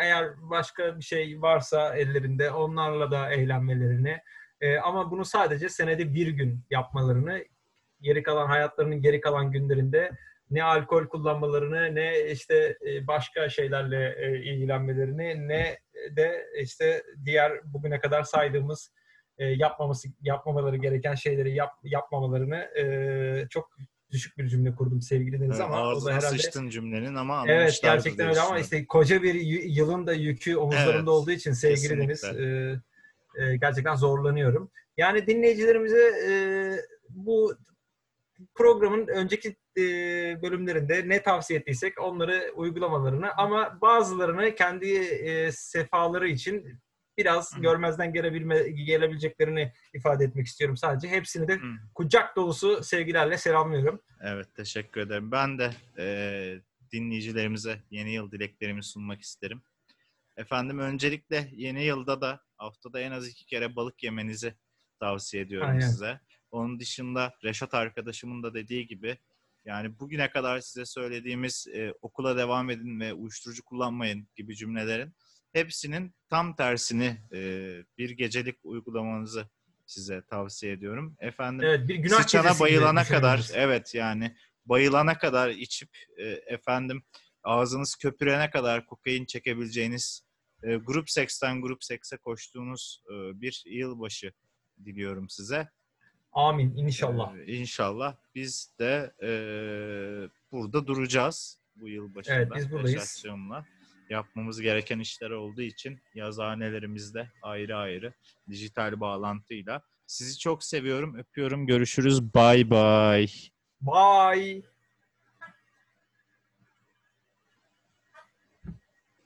eğer başka bir şey varsa ellerinde onlarla da eğlenmelerini e, ama bunu sadece senede bir gün yapmalarını geri kalan hayatlarının geri kalan günlerinde ne alkol kullanmalarını ne işte e, başka şeylerle e, ilgilenmelerini ne de işte diğer bugüne kadar saydığımız e, yapmaması yapmamaları gereken şeyleri yap, yapmamalarını e, çok düşük bir cümle kurdum sevgili Deniz Evet, ama o da herhalde sıçtın cümlenin ama Evet gerçekten öyle ama işte koca bir yılın da yükü omuzlarımda Evet, olduğu için sevgili kesinlikle. Deniz e, e, gerçekten zorlanıyorum. Yani dinleyicilerimize e, bu programın önceki e, bölümlerinde ne tavsiye ettiysek onları uygulamalarını ama bazılarını kendi e, sefaları için biraz Hı. görmezden gelebilme, gelebileceklerini ifade etmek istiyorum sadece. Hepsini de Hı. kucak dolusu sevgilerle selamlıyorum. Evet teşekkür ederim. Ben de e, dinleyicilerimize yeni yıl dileklerimi sunmak isterim. Efendim öncelikle yeni yılda da haftada en az iki kere balık yemenizi tavsiye ediyorum Aynen. size. Onun dışında Reşat arkadaşımın da dediği gibi yani bugüne kadar size söylediğimiz e, okula devam edin ve uyuşturucu kullanmayın gibi cümlelerin hepsinin tam tersini e, bir gecelik uygulamanızı size tavsiye ediyorum. Efendim Evet bir günah sıçana bayılana kadar evet yani bayılana kadar içip e, efendim ağzınız köpürene kadar kokain çekebileceğiniz e, grup seksten grup sekse koştuğunuz e, bir yılbaşı diliyorum size. Amin inşallah. Ee, inşallah biz de e, burada duracağız bu yıl başında. Evet, biz buradayız. Yapmamız gereken işler olduğu için yazıhanelerimizde ayrı ayrı dijital bağlantıyla. Sizi çok seviyorum, öpüyorum. Görüşürüz. Bye bye. Bye.